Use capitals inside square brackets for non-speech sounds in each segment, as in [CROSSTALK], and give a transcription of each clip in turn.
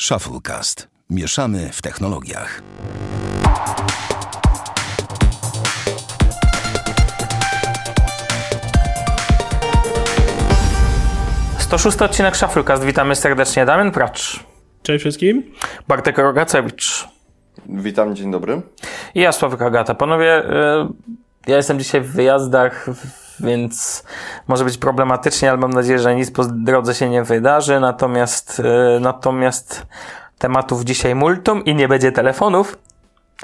Shufflecast. Mieszamy w technologiach. To szósty odcinek Shufflecast. Witamy serdecznie. Damian Pracz. Cześć wszystkim. Bartek Rogacewicz. Witam, dzień dobry. I ja, Sławek Agata. Panowie, y, ja jestem dzisiaj w wyjazdach, więc może być problematycznie, ale mam nadzieję, że nic po drodze się nie wydarzy. Natomiast, y, natomiast tematów dzisiaj multum i nie będzie telefonów.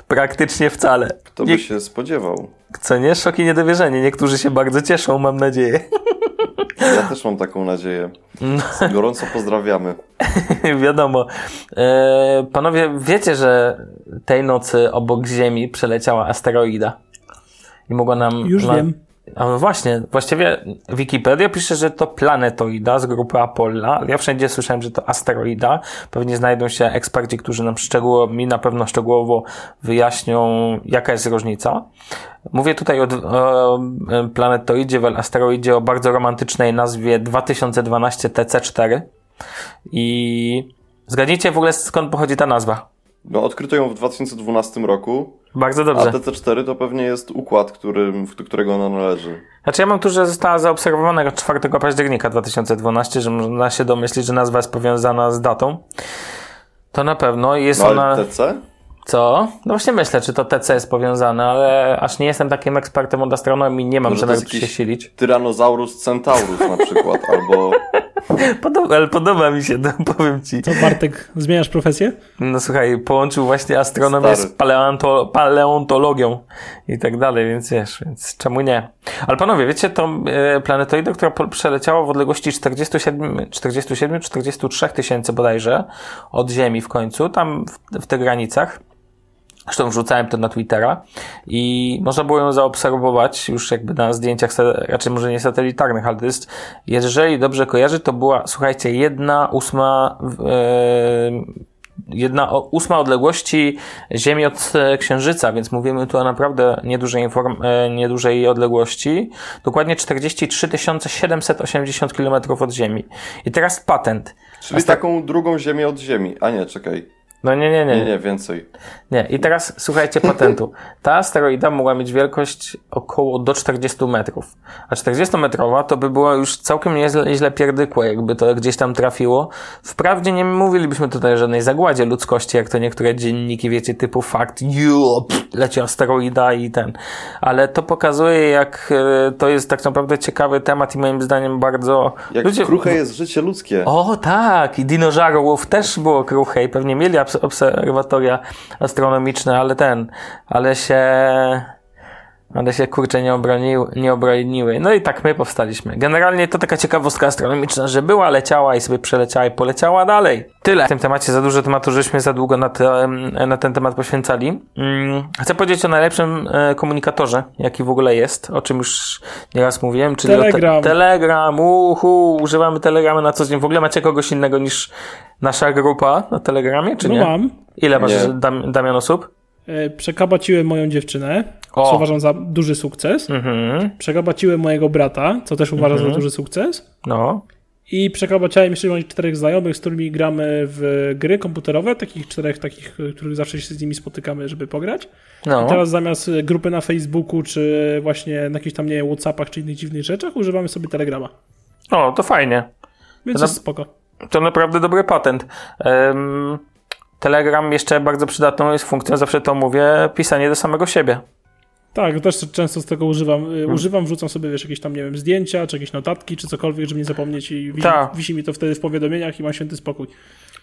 Praktycznie wcale. Kto by się spodziewał? Co nie? Szok i niedowierzenie. Niektórzy się bardzo cieszą, mam nadzieję. Ja też mam taką nadzieję. Gorąco pozdrawiamy. [LAUGHS] Wiadomo. E, panowie, wiecie, że tej nocy obok Ziemi przeleciała asteroida. I mogła nam. Już na... wiem. No właśnie, właściwie Wikipedia pisze, że to planetoida z grupy Apolla. Ja wszędzie słyszałem, że to asteroida. Pewnie znajdą się eksperci, którzy nam szczegółowo, mi na pewno szczegółowo wyjaśnią, jaka jest różnica. Mówię tutaj o, o planetoidzie, o asteroidzie o bardzo romantycznej nazwie 2012 TC4. I zgadnijcie w ogóle skąd pochodzi ta nazwa. No, odkryto ją w 2012 roku. Bardzo dobrze. A TC4 to pewnie jest układ, którym, do którego ona należy. Znaczy ja mam tu, że została zaobserwowana 4 października 2012, że można się domyślić, że nazwa jest powiązana z datą. To na pewno jest no, ona... TC? Co? No właśnie myślę, czy to TC jest powiązane, ale aż nie jestem takim ekspertem od astronomii, nie mam zamiaru się silić. Tyrannosaurus centaurus na przykład, albo... [LAUGHS] [LAUGHS] Podoba, ale podoba mi się, to powiem ci. Co, Bartek, zmieniasz profesję? No słuchaj, połączył właśnie astronomię Stary. z paleonto, paleontologią i tak dalej, więc wiesz, więc czemu nie? Ale panowie, wiecie, to e, planetoida, która przeleciała w odległości 47, 47 43 tysięcy bodajże od Ziemi w końcu, tam w, w tych granicach, Zresztą wrzucałem to na Twittera i można było ją zaobserwować już jakby na zdjęciach, raczej może nie satelitarnych, ale to jest, jeżeli dobrze kojarzy, to była, słuchajcie, jedna ósma, yy, jedna ósma odległości Ziemi od e, Księżyca, więc mówimy tu o naprawdę niedużej, inform, e, niedużej odległości. Dokładnie 43 780 km od Ziemi. I teraz patent. Czyli taką drugą Ziemię od Ziemi. A nie, czekaj. No nie, nie, nie. Nie, nie, więcej. Nie, i teraz słuchajcie patentu. Ta asteroida mogła mieć wielkość około do 40 metrów. A 40-metrowa to by było już całkiem nieźle źle pierdykłe, jakby to gdzieś tam trafiło. Wprawdzie nie mówilibyśmy tutaj o żadnej zagładzie ludzkości, jak to niektóre dzienniki, wiecie, typu fakt, leci asteroida i ten. Ale to pokazuje, jak e, to jest tak naprawdę ciekawy temat i moim zdaniem bardzo... Jak Ludzie... kruche jest życie ludzkie. O tak, i dinożarłów też było kruche i pewnie mieli obserwatoria astronomiczne, ale ten, ale się ale się kurczę nie, obroniły, nie obroniły. No i tak my powstaliśmy. Generalnie to taka ciekawostka astronomiczna, że była, leciała i sobie przeleciała i poleciała dalej. Tyle. W tym temacie za dużo tematu, żeśmy za długo na, te, na ten temat poświęcali. Mm, chcę powiedzieć o najlepszym e, komunikatorze, jaki w ogóle jest, o czym już nieraz mówiłem, czyli Telegram. Te Telegram. Uhu, używamy Telegramy na co dzień. W ogóle macie kogoś innego niż nasza grupa na Telegramie, czy no nie? mam. Ile masz, Dam, Damian, osób? E, przekabaciłem moją dziewczynę, o. co uważam za duży sukces. Mhm. Przekabaciłem mojego brata, co też uważam mhm. za duży sukces. No. I przekabaciałem jeszcze moich czterech znajomych, z którymi gramy w gry komputerowe, takich czterech, takich, których zawsze się z nimi spotykamy, żeby pograć. No. I teraz zamiast grupy na Facebooku, czy właśnie na jakichś tam, nie wiem, Whatsappach, czy innych dziwnych rzeczach, używamy sobie Telegrama. O, to fajnie. Więc to jest na... spoko. To naprawdę dobry patent. Um, Telegram jeszcze bardzo przydatną jest funkcją, zawsze to mówię, pisanie do samego siebie. Tak, też często z tego używam. Hmm. Używam, wrzucam sobie wiesz, jakieś tam, nie wiem, zdjęcia, czy jakieś notatki, czy cokolwiek, żeby nie zapomnieć i wisi, tak. wisi mi to wtedy w powiadomieniach i mam święty spokój.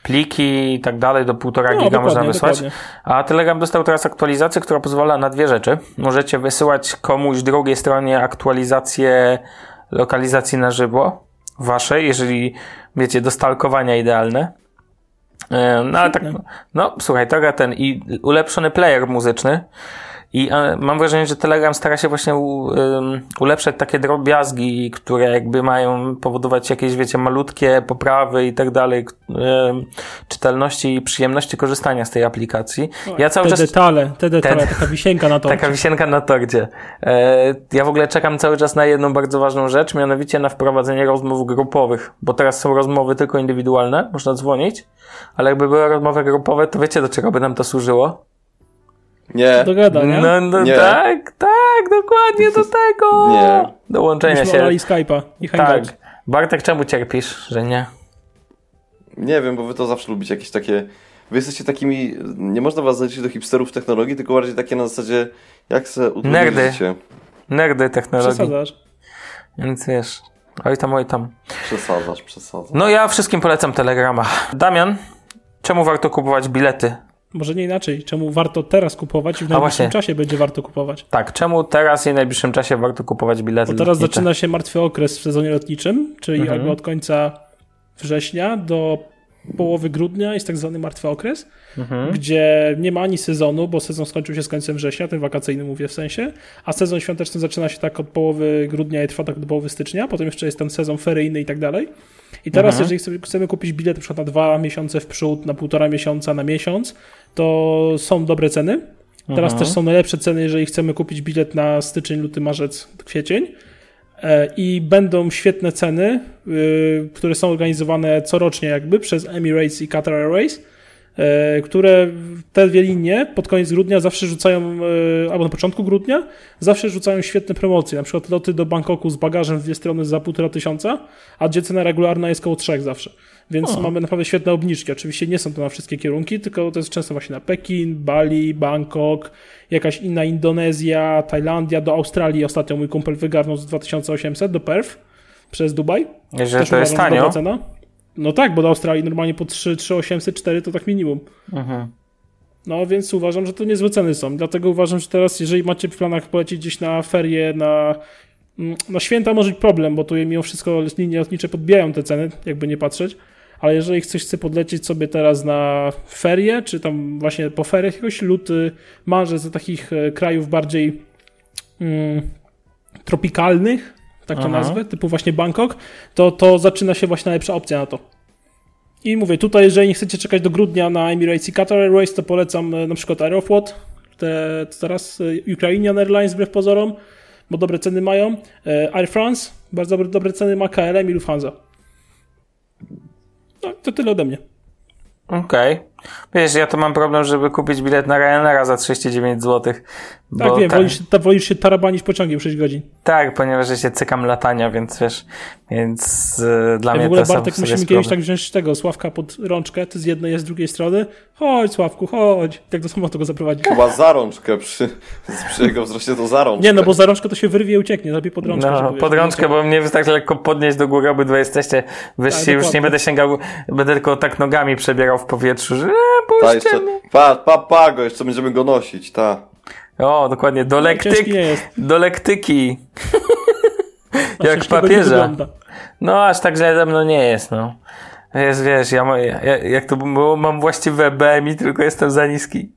Pliki i tak dalej do półtora no, giga można wysłać. Dokładnie. A Telegram dostał teraz aktualizację, która pozwala na dwie rzeczy. Możecie wysyłać komuś drugiej stronie aktualizację lokalizacji na żywo waszej, jeżeli wiecie, do stalkowania idealne. E, no ale tak, no słuchaj, to ten i ulepszony player muzyczny I mam wrażenie, że Telegram stara się właśnie u, ulepszać takie drobiazgi, które jakby mają powodować jakieś, wiecie, malutkie poprawy i tak dalej, czytelności i przyjemności korzystania z tej aplikacji. Ja cały te czas... detale, te detale, taka wisienka na torcie. [LAUGHS] Taka wisienka na torcie. E, ja w ogóle czekam cały czas na jedną bardzo ważną rzecz, mianowicie na wprowadzenie rozmów grupowych, bo teraz są rozmowy tylko indywidualne, można dzwonić, ale jakby były rozmowy grupowe, to wiecie do czego by nam to służyło? Nie. No, no nie. tak, tak, dokładnie do tego. Nie. Do łączenia się. i Skype'a i Tak. Bartek, czemu cierpisz, że nie? Nie wiem, bo wy to zawsze lubicie jakieś takie... Wy jesteście takimi... Nie można was zaliczyć do hipsterów technologii, tylko bardziej takie na zasadzie jak se Nerdy. Nerdy technologii. Przesadzasz. Więc wiesz, oj tam, oj tam. Przesadzasz, przesadzasz. No ja wszystkim polecam Telegrama. Damian, czemu warto kupować bilety może nie inaczej. Czemu warto teraz kupować i w najbliższym czasie będzie warto kupować? Tak, czemu teraz i w najbliższym czasie warto kupować bilety? Bo teraz lotnicze? zaczyna się martwy okres w sezonie lotniczym, czyli mhm. jakby od końca września do połowy grudnia jest tak zwany martwy okres, mhm. gdzie nie ma ani sezonu, bo sezon skończył się z końcem września, ten wakacyjny mówię w sensie, a sezon świąteczny zaczyna się tak od połowy grudnia i trwa tak do połowy stycznia, potem jeszcze jest ten sezon feryjny i tak dalej. I teraz, mhm. jeżeli chcemy kupić bilet na przykład na dwa miesiące w przód, na półtora miesiąca, na miesiąc, to są dobre ceny. Teraz mhm. też są najlepsze ceny, jeżeli chcemy kupić bilet na styczeń, luty, marzec, kwiecień. E, I będą świetne ceny, y, które są organizowane corocznie jakby przez Emirates i Qatar Airways które te dwie linie pod koniec grudnia zawsze rzucają, e, albo na początku grudnia, zawsze rzucają świetne promocje. Na przykład loty do Bangkoku z bagażem w dwie strony za półtora tysiąca, a gdzie cena regularna jest koło trzech zawsze. Więc o. mamy naprawdę świetne obniżki. Oczywiście nie są to na wszystkie kierunki, tylko to jest często właśnie na Pekin, Bali, Bangkok, jakaś inna Indonezja, Tajlandia, do Australii. Ostatnio mój kumpel wygarnął z 2800 do Perth przez Dubaj. Jeżeli Też to jest tanio. Cena. No tak, bo do Australii normalnie po 3, 800, 4 to tak minimum. Mhm. No więc uważam, że to niezłe ceny są. Dlatego uważam, że teraz, jeżeli macie w planach polecieć gdzieś na ferie, na, mm, na święta może być problem, bo tu mimo wszystko linie lotnicze podbijają te ceny, jakby nie patrzeć. Ale jeżeli ktoś chce podlecieć sobie teraz na ferie, czy tam właśnie po feriach jakoś luty, marzec do takich e, krajów bardziej mm, tropikalnych, tak to Aha. nazwę, typu właśnie Bangkok, to, to zaczyna się właśnie najlepsza opcja na to. I mówię, tutaj jeżeli nie chcecie czekać do grudnia na Emirates i Qatar Airways, to polecam e, na przykład Aeroflot, te, teraz e, Ukrainian Airlines wbrew pozorom, bo dobre ceny mają, e, Air France, bardzo dobre, dobre ceny ma KLM i Lufthansa. No, to tyle ode mnie. Okej. Okay. Wiesz, ja to mam problem, żeby kupić bilet na Ryanaira za 39 zł. Tak, wiem, ta... wolisz, ta, wolisz się tarabanić pociągiem 6 godzin. Tak, ponieważ ja się cykam latania, więc wiesz, więc yy, dla ja mnie w ogóle to Bartek musimy kiedyś tak wziąć tego Sławka pod rączkę, ty z jednej, jest z drugiej strony. Chodź Sławku, chodź. Jak do samolotu go zaprowadzić. Chyba za rączkę, przy, przy jego wzroście to za rączkę. Nie, no bo za rączkę to się wyrwie i ucieknie, lepiej pod rączkę. No, pod rączkę, bo mnie wystarczy lekko podnieść do góry, obydwa jesteście wyżsi, tak, już nie będę sięgał, będę tylko tak nogami przebierał w powietrzu, że ta, jeszcze, pa, pa, pa go, jeszcze będziemy go nosić, ta. O, dokładnie, do, lektyk, do lektyki. [LAUGHS] Jak papieża. No, aż tak źle ze mną nie jest, no. Jest, wiesz, ja, ja jak to było, mam właściwe BMI, tylko jestem za niski. [LAUGHS]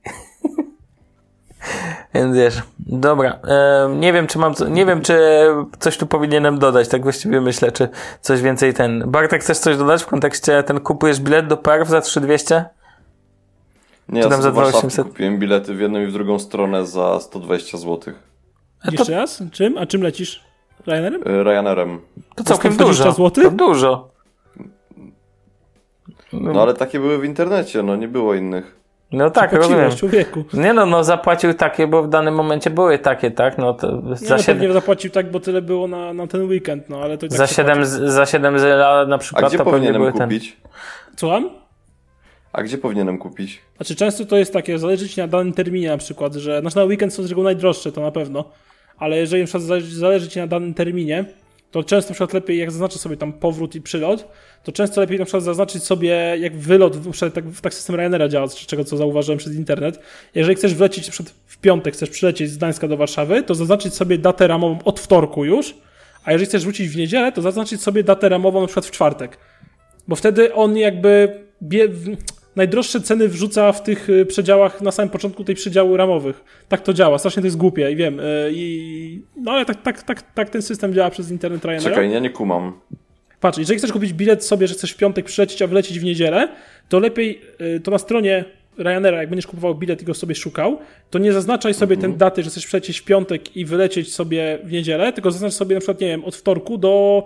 Więc wiesz, dobra. E, nie wiem, czy mam, nie wiem, czy coś tu powinienem dodać, tak właściwie myślę, czy coś więcej ten. Bartek, chcesz coś dodać w kontekście ten kupujesz bilet do PERW za 3200? Nie, ja za 2800. kupiłem bilety w jedną i w drugą stronę za 120 zł. A to... Jeszcze raz? Czym? A czym lecisz? Ryanerem? E, Ryanerem. To całkiem dużo. Zł? To dużo. No. no ale takie były w internecie, no nie było innych. No tak, rozumiem. człowieku. Nie no, no zapłacił takie, bo w danym momencie były takie, tak? No to nie, za no, 7... zapłacił tak, bo tyle było na, na ten weekend, no ale to tak za, 7, za 7 na przykład A gdzie to powinienem kupić? Ten... Słucham? A gdzie powinienem kupić? Znaczy często to jest takie, zależy na danym terminie na przykład, że znaczy na weekend są z reguły najdroższe, to na pewno, ale jeżeli na przykład zależy, na danym terminie, to często na przykład lepiej, jak zaznaczę sobie tam powrót i przylot, to często lepiej na przykład zaznaczyć sobie, jak wylot, tak, tak system Ryanaira działa, z czego co zauważyłem przez internet. Jeżeli chcesz wlecieć przykład w piątek, chcesz przylecieć z Gdańska do Warszawy, to zaznaczyć sobie datę ramową od wtorku już, a jeżeli chcesz wrócić w niedzielę, to zaznaczyć sobie datę ramową na przykład w czwartek. Bo wtedy on jakby najdroższe ceny wrzuca w tych y, przedziałach na samym początku tej przedziału ramowych. Tak to działa, strasznie to jest głupie i wiem. Y, I, no ale tak, tak, tak, tak ten system działa przez internet Ryanaira. Czekaj, ja nie kumam. Patrz, jeżeli chcesz kupić bilet sobie, że chcesz w piątek przylecieć, a wlecieć w niedzielę, to lepiej y, to na stronie Ryanaira, jak będziesz kupował bilet i go sobie szukał, to nie zaznaczaj sobie mhm. ten daty, że chcesz przylecieć w piątek i wylecieć sobie w niedzielę, tylko zaznacz sobie na przykład, nie wiem, od wtorku do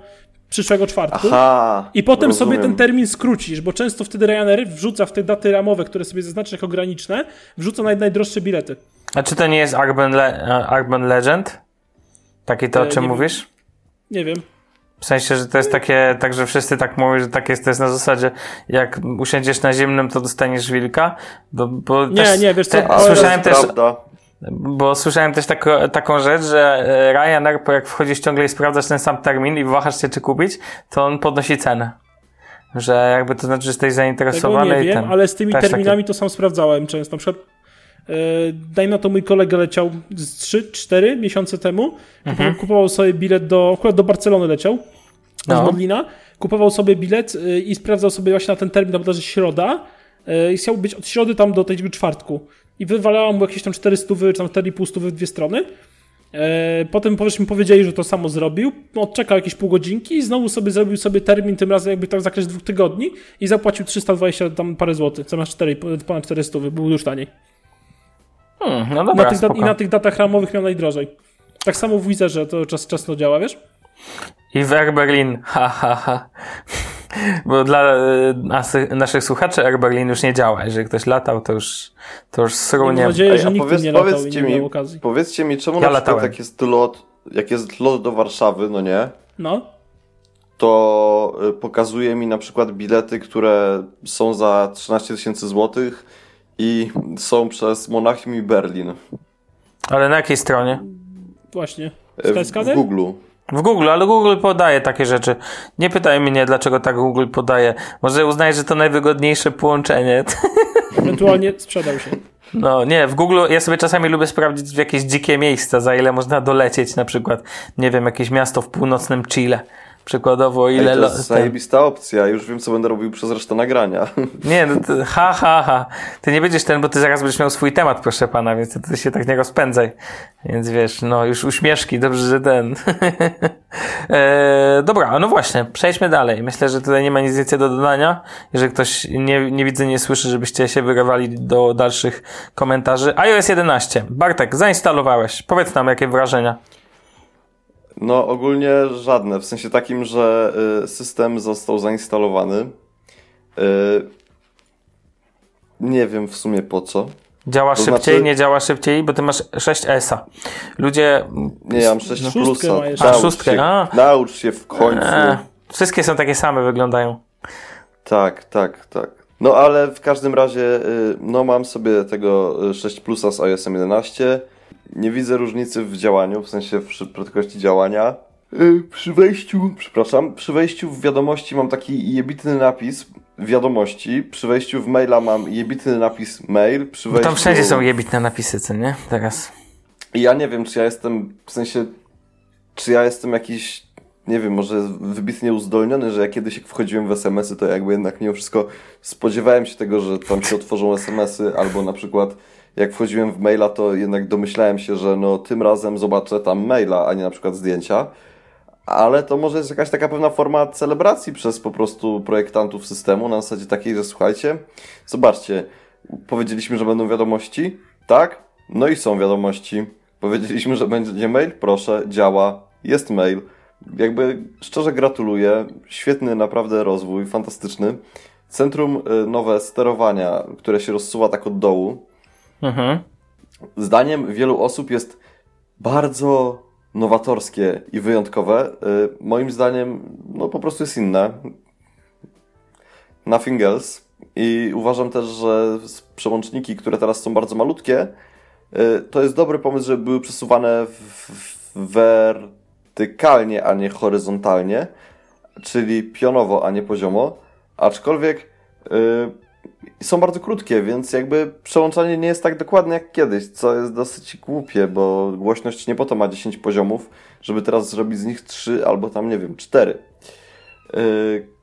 przyszłego czwartku. Aha, I potem rozumiem. sobie ten termin skrócisz, bo często wtedy Ryanair wrzuca w te daty ramowe, które sobie zaznaczysz jako graniczne, wrzuca naj, najdroższe bilety. A czy to nie jest Urban, Le Urban Legend? Taki to, o e, czym nie mówisz? Wiem. Nie wiem. W sensie, że to jest takie, tak, że wszyscy tak mówią, że tak jest, to jest na zasadzie, jak usiądziesz na zimnym, to dostaniesz wilka. Bo, bo nie, też, nie, wiesz co, te, słyszałem też, prawda. Bo słyszałem też tako, taką rzecz, że e, Ryanair, jak wchodzisz ciągle i sprawdzasz ten sam termin i wahasz się, czy kupić, to on podnosi cenę. Że jakby to znaczy, że jesteś zainteresowany. Tego nie wiem, ten, ale z tymi terminami takie... to sam sprawdzałem często. Na przykład e, daj na to mój kolega leciał z 3-4 miesiące temu. Mhm. Kupował sobie bilet do, akurat do Barcelony leciał, no. z Modlina. Kupował sobie bilet e, i sprawdzał sobie właśnie na ten termin, na bodajże środa. I chciał być od środy tam do tego czwartku i wywalała mu jakieś tam 400 czy tam 4,5 w dwie strony. E, potem powiesz mi powiedzieli, że to samo zrobił. No, odczekał jakieś pół godzinki i znowu sobie zrobił sobie termin, tym razem jakby tak w zakresie dwóch tygodni i zapłacił 320 tam parę złotych, zamiast 4, ponad 400, był już taniej. Hmm, no dobra, na tych, I na tych datach ramowych miał najdrożej. Tak samo w Wizerze to czas, czas to działa, wiesz? I w Air Berlin, ha, ha, ha. Bo dla e, naszych słuchaczy Air Berlin już nie działa. Jeżeli ktoś latał, to już, to już srunie. Mam nadzieję, że nikt powiedz, nie latał powiedzcie mi, okazji. Powiedzcie mi, czemu ja na przykład jak jest lot, jak jest lot do Warszawy, no nie? No. To e, pokazuje mi na przykład bilety, które są za 13 tysięcy złotych i są przez Monachium i Berlin. Ale na jakiej stronie? Właśnie. W, w Google. W Google, ale Google podaje takie rzeczy. Nie pytaj mnie, dlaczego tak Google podaje. Może uznaje, że to najwygodniejsze połączenie. [LAUGHS] Ewentualnie sprzedał się. No nie, w Google ja sobie czasami lubię sprawdzić w jakieś dzikie miejsca, za ile można dolecieć, na przykład, nie wiem, jakieś miasto w północnym Chile. Przykładowo ile... Ej, to jest zajebista opcja, już wiem co będę robił przez resztę nagrania. [LAUGHS] Nie, no to, ha, ha, ha. Ty nie będziesz ten, bo ty zaraz będziesz miał swój temat, proszę pana, więc ty, ty się tak nie rozpędzaj. Więc wiesz, no już uśmieszki, dobrze, że ten. [LAUGHS] e, dobra, no właśnie, przejdźmy dalej. Myślę, że tutaj nie ma nic więcej do dodania. Jeżeli ktoś nie, nie widzę, nie słyszy, żebyście się wyrywali do dalszych komentarzy. iOS 11. Bartek, zainstalowałeś. Powiedz nam, jakie wrażenia. No, ogólnie żadne. W sensie takim, że y, system został zainstalowany. Y, nie wiem w sumie po co. Działa to szybciej, znaczy... nie działa szybciej, bo ty masz 6S-a. Ludzie. Nie, ja mam 6 no. plusa. A, szóstkę. Się, a. Naucz się w końcu. Eee, wszystkie są takie same, wyglądają. Tak, tak, tak. No ale w każdym razie, y, no mam sobie tego 6 plusa z iOS 11 nie widzę różnicy w działaniu, w sensie w prędkości działania. Y, przy wejściu, przepraszam, przy wejściu w wiadomości mam taki jebitny napis wiadomości, przy wejściu w maila mam jebitny napis mail, przy wejściu... Tam wszędzie są jebitne napisy, co nie? Teraz. I ja nie wiem, czy ja jestem, w sensie, czy ja jestem jakiś, nie wiem, może wybitnie uzdolniony, że ja kiedyś jak wchodziłem w SMS-y, to jakby jednak mimo wszystko spodziewałem się tego, że tam się otworzą SMS-y, albo na przykład jak wchodziłem w maila, to jednak domyślałem się, że no tym razem zobaczę tam maila, a nie na przykład zdjęcia. Ale to może jest jakaś taka pewna forma celebracji przez po prostu projektantów systemu na zasadzie takiej, że słuchajcie, zobaczcie, powiedzieliśmy, że będą wiadomości, tak? No i są wiadomości. Powiedzieliśmy, że będzie mail, proszę, działa, jest mail. Jakby szczerze gratuluję, świetny naprawdę rozwój, fantastyczny. Centrum y, nowe sterowania, które się rozsuwa tak od dołu, Mhm. Zdaniem wielu osób jest bardzo nowatorskie i wyjątkowe. Y, moim zdaniem, no po prostu jest inne. Nothing else. I uważam też, że przełączniki, które teraz są bardzo malutkie, y, to jest dobry pomysł, żeby były przesuwane wertykalnie, a nie horyzontalnie, czyli pionowo, a nie poziomo. Aczkolwiek y, są bardzo krótkie, więc jakby przełączanie nie jest tak dokładne jak kiedyś, co jest dosyć głupie, bo głośność nie po to ma 10 poziomów, żeby teraz zrobić z nich 3 albo tam, nie wiem, 4. Yy,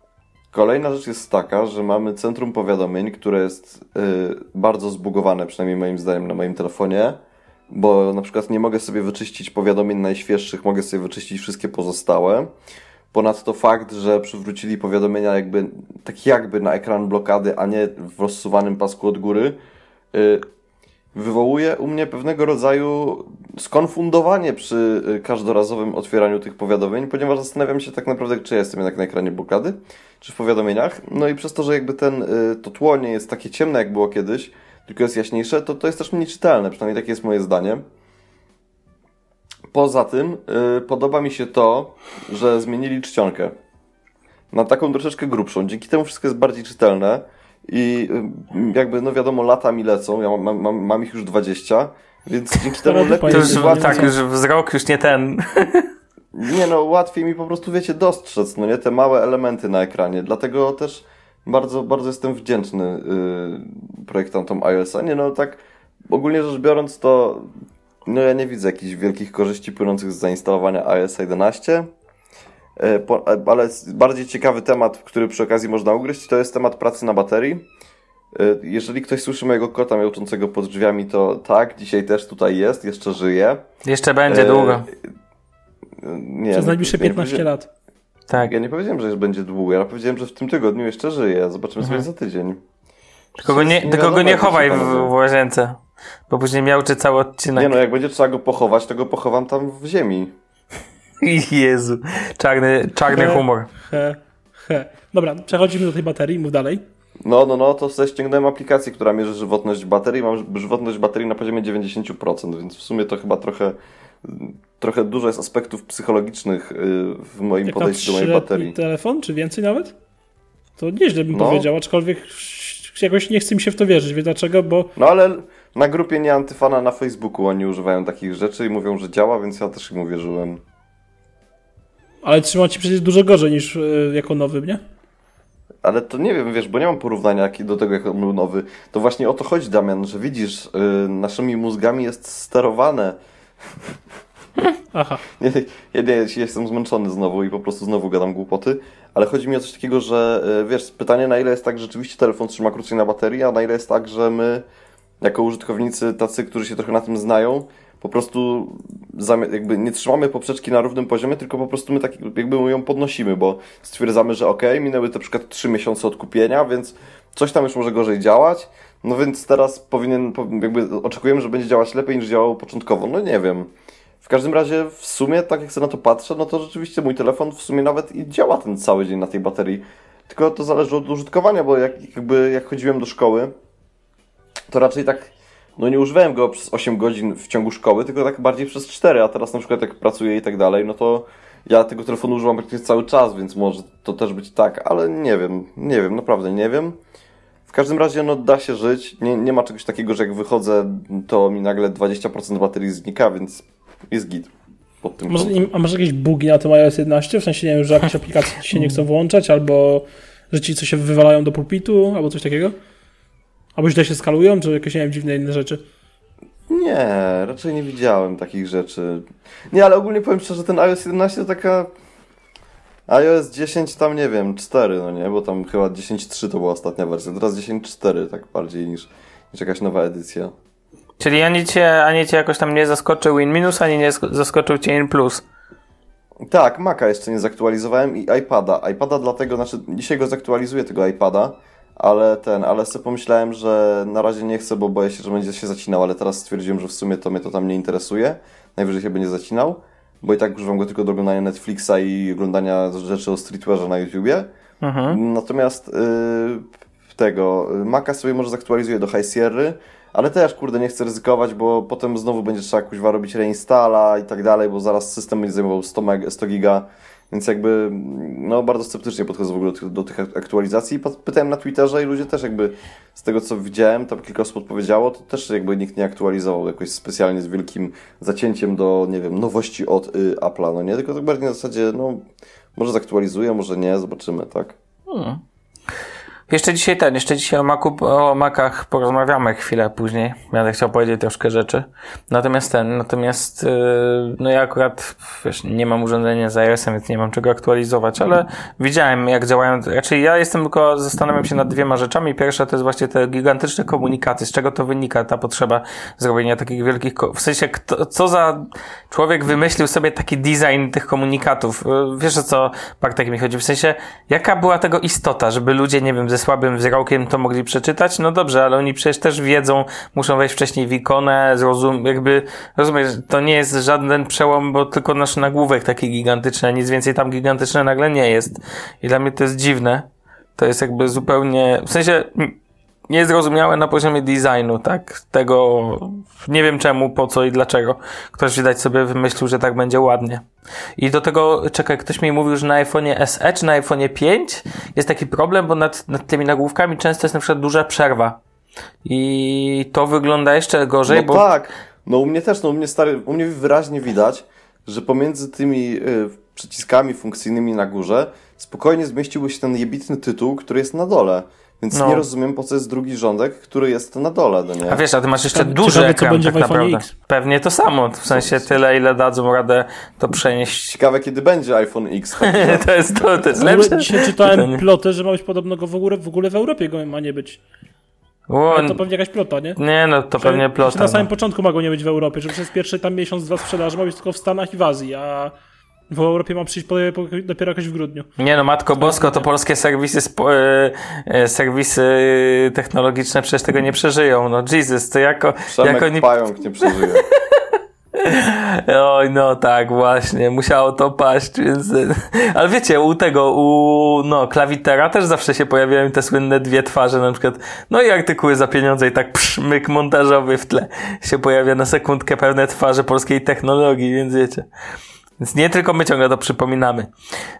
Kolejna rzecz jest taka, że mamy centrum powiadomień, które jest y, bardzo zbugowane, przynajmniej moim zdaniem na moim telefonie, bo na przykład nie mogę sobie wyczyścić powiadomień najświeższych, mogę sobie wyczyścić wszystkie pozostałe. Ponadto fakt, że przywrócili powiadomienia jakby, tak jakby na ekran blokady, a nie w rozsuwanym pasku od góry, y, wywołuje u mnie pewnego rodzaju skonfundowanie przy y, każdorazowym otwieraniu tych powiadomień, ponieważ zastanawiam się tak naprawdę, czy ja jestem jednak na ekranie blokady, czy w powiadomieniach. No i przez to, że jakby ten, y, to tło nie jest takie ciemne, jak było kiedyś, tylko jest jaśniejsze, to to jest też mniej czytelne, przynajmniej takie jest moje zdanie. Poza tym yy, podoba mi się to, że zmienili czcionkę na taką troszeczkę grubszą. Dzięki temu wszystko jest bardziej czytelne i yy, jakby, no wiadomo, lata mi lecą, ja mam, mam, mam ich już 20, więc dzięki temu lepiej... To już, tak, już wzrok już nie ten. Nie no, łatwiej mi po prostu, wiecie, dostrzec, no nie, te małe elementy na ekranie, dlatego też bardzo, bardzo jestem wdzięczny yy, projektantom iOS-a. Nie no, tak ogólnie rzecz biorąc to no ja nie widzę jakichś wielkich korzyści płynących z zainstalowania iOS 11. E, e, ale bardziej ciekawy temat, który przy okazji można ugryźć, to jest temat pracy na baterii. E, jeżeli ktoś słyszy mojego kota miauczącego pod drzwiami, to tak, dzisiaj też tutaj jest, jeszcze żyje. Jeszcze będzie e... długo. Nie, Przez najbliższe 15 lat. Tak. Ja nie powiedziałem, że już będzie długo, ja powiedziałem, że w tym tygodniu jeszcze żyje. Zobaczymy mhm. sobie za tydzień. Tylko go nie, tylko go nie chowaj w, w łazience. Bo później miał czy cały odcinek. Nie no, jak będzie trzeba go pochować, to go pochowam tam w ziemi. [LAUGHS] Jezu, czarny, czarny he, humor. He, he. Dobra, przechodzimy do tej baterii, mów dalej. No, no, no, to sobie ściągnąłem aplikację, która mierzy żywotność baterii. Mam żywotność baterii na poziomie 90%, więc w sumie to chyba trochę, trochę dużo jest aspektów psychologicznych y, w moim Jak podejściu do mojej baterii. telefon, czy więcej nawet? To nieźle bym no. powiedział, aczkolwiek jakoś nie chce mi się w to wierzyć. Wie dlaczego? Bo... No ale na grupie nie antyfana na Facebooku oni używają takich rzeczy i mówią, że działa, więc ja też im uwierzyłem. Ale trzyma ci przecież dużo gorzej niż yy, jako nowy, nie? Ale to nie wiem, wiesz, bo nie mam porównania do tego, jak był nowy. To właśnie o to chodzi, Damian, że widzisz, yy, naszymi mózgami jest sterowane. [LAUGHS] Aha. Nie, ja, nie, ja jestem zmęczony znowu i po prostu znowu gadam głupoty, ale chodzi mi o coś takiego, że yy, wiesz, pytanie na ile jest tak, że rzeczywiście telefon trzyma krócej na baterii, a na ile jest tak, że my jako użytkownicy tacy, którzy się trochę na tym znają, po prostu jakby nie trzymamy poprzeczki na równym poziomie, tylko po prostu my tak jakby ją podnosimy, bo stwierdzamy, że ok, minęły na przykład 3 miesiące od kupienia, więc coś tam już może gorzej działać, no więc teraz powinien, jakby oczekujemy, że będzie działać lepiej niż działało początkowo. No nie wiem. W każdym razie w sumie, tak jak sobie na to patrzę, no to rzeczywiście mój telefon w sumie nawet i działa ten cały dzień na tej baterii. Tylko to zależy od użytkowania, bo jak, jakby jak chodziłem do szkoły, to raczej tak, no nie używałem go przez 8 godzin w ciągu szkoły, tylko tak bardziej przez 4, a teraz na przykład jak pracuję i tak dalej, no to ja tego telefonu używam praktycznie cały czas, więc może to też być tak, ale nie wiem, nie wiem, naprawdę nie wiem. W każdym razie, no da się żyć, nie, nie ma czegoś takiego, że jak wychodzę, to mi nagle 20% baterii znika, więc jest git. Może, a masz jakieś bugi na tym iOS 11? W sensie, nie wiem, że jakieś aplikacje ci się nie chcą włączać, albo że ci coś się wywalają do pulpitu, albo coś takiego? Albo źle się skalują, czy jakieś, nie wiem, dziwne inne rzeczy? Nie, raczej nie widziałem takich rzeczy. Nie, ale ogólnie powiem szczerze, ten iOS 11 to taka... iOS 10 tam, nie wiem, 4, no nie? Bo tam chyba 10.3 to była ostatnia wersja. Teraz 10.4 tak bardziej niż, niż jakaś nowa edycja. Czyli ani cię, ani cię jakoś tam nie zaskoczył Win minus, ani nie zaskoczył cię In plus. Tak, Maca jeszcze nie zaktualizowałem i iPada. iPada dlatego, znaczy dzisiaj go zaktualizuję tego iPada, ale ten, ale sobie pomyślałem, że na razie nie chcę, bo boję się, że będzie się zacinał, ale teraz stwierdziłem, że w sumie to mnie to tam nie interesuje. Najwyżej się będzie zacinał, bo i tak używam go tylko do oglądania Netflixa i oglądania rzeczy o streetwearze na YouTubie. Mhm. Natomiast yy, tego Maca sobie może zaktualizuję do High Sierra, ale też kurde nie chcę ryzykować, bo potem znowu będzie trzeba kuźwa robić reinstala i tak dalej, bo zaraz system będzie zajmował 100, meg, 100 giga więc jakby no, bardzo sceptycznie podchodzę w ogóle do do tych aktualizacji. Pytałem na Twitterze i ludzie też jakby z tego co widziałem, tam kilka osób odpowiedziało, to też jakby nikt nie aktualizował jakoś specjalnie z wielkim zacięciem do, nie wiem, nowości od y, Apple'a, no nie? Tylko tak bardziej na zasadzie, no może zaktualizuję, może nie, zobaczymy, tak? Hmm. Jeszcze dzisiaj ten, jeszcze dzisiaj o, Macu, o Macach porozmawiamy chwilę później. Będę chciał powiedzieć troszkę rzeczy. Natomiast ten, natomiast yy, no ja akurat wiesz, nie mam urządzenia z iOS-em, więc nie mam czego aktualizować, ale widziałem jak działają, raczej ja jestem tylko, zastanawiam się nad dwiema rzeczami. Pierwsza to jest właśnie te gigantyczne komunikaty. Z czego to wynika ta potrzeba zrobienia takich wielkich, w sensie kto, co za człowiek wymyślił sobie taki design tych komunikatów. Yy, wiesz o co Bartek mi chodzi? W sensie, jaka była tego istota, żeby ludzie, nie wiem, ze słabym wzrokiem to mogli przeczytać? No dobrze, ale oni przecież też wiedzą, muszą wejść wcześniej w ikonę, zrozum, jakby, rozumiesz, to nie jest żaden przełom, bo tylko nasz nagłówek taki gigantyczny, nic więcej tam gigantyczne nagle nie jest. I dla mnie to jest dziwne. To jest jakby zupełnie, w sensie, niezrozumiałe na poziomie designu, tak? Tego nie wiem czemu, po co i dlaczego. Ktoś widać sobie wymyślił, że tak będzie ładnie. I do tego, czekaj, ktoś mi mówił, że na iPhone SE czy na iPhone 5 jest taki problem, bo nad, nad tymi nagłówkami często jest na przykład duża przerwa. I to wygląda jeszcze gorzej, no bo... tak, no u mnie też, no u mnie stary, u mnie wyraźnie widać, że pomiędzy tymi y, przyciskami funkcyjnymi na górze spokojnie zmieściłby się ten jebitny tytuł, który jest na dole. Więc no. nie rozumiem, po co jest drugi rządek, który jest na dole, no nie? A wiesz, a ty masz jeszcze duży ekran będzie tak naprawdę. X. Pewnie to samo, w sensie tyle, ile dadzą radę to przenieść. Ciekawe, kiedy będzie iPhone X. [LAUGHS] to jest to, to jest lepsze. Dzisiaj czytałem plotę, że ma być podobno go w ogóle, w ogóle w Europie go ma nie być. O, Ale to pewnie jakaś plota, nie? Nie, no to że, pewnie plota. Na samym no. początku ma go nie być w Europie, że przez pierwszy tam miesiąc, dwa sprzedaży ma być tylko w Stanach i w Azji, a w Europie ma przyjść dopiero jakoś w grudniu. Nie no, Matko Bosko, to polskie serwisy, e, e, serwisy technologiczne przecież tego nie przeżyją. No Jesus, to jako... Przemek jako nie... Pająk nie przeżyje. [LAUGHS] Oj, no tak, właśnie, musiało to paść, więc... Ale wiecie, u tego, u, no, klawitera też zawsze się pojawiają te słynne dwie twarze, na przykład, no i artykuły za pieniądze i tak pszmyk montażowy w tle się pojawia na sekundkę pewne twarze polskiej technologii, więc wiecie. Więc nie tylko my ciągle to przypominamy.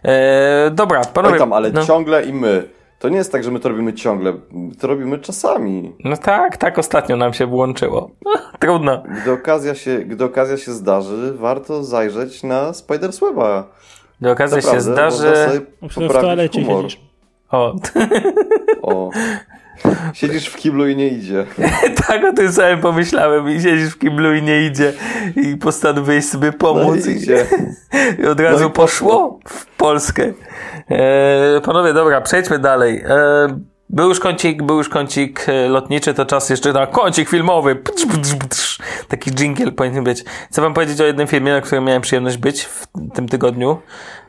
Eee, dobra, panowie. Oj tam, ale no. ciągle i my. To nie jest tak, że my to robimy ciągle, to robimy czasami. No tak, tak ostatnio nam się włączyło. [LAUGHS] Trudno. Gdy okazja, się, gdy okazja się zdarzy, warto zajrzeć na Spider-Sweba. Gdy okazja Naprawdę, się zdarzy... W toalecie humor. siedzisz. O. o. [LAUGHS] Siedzisz w kiblu i nie idzie. [LAUGHS] tak o tym samym pomyślałem. I siedzisz w kiblu i nie idzie. I postanowiłeś sobie pomóc. No i, idzie. [LAUGHS] I od razu no i poszło w Polskę. E, panowie, dobra, przejdźmy dalej. E, był już kącik, był już kącik e, lotniczy, to czas jeszcze na kącik filmowy. Taki jingle powinien być. Chcę wam powiedzieć o jednym filmie, na którym miałem przyjemność być w tym tygodniu.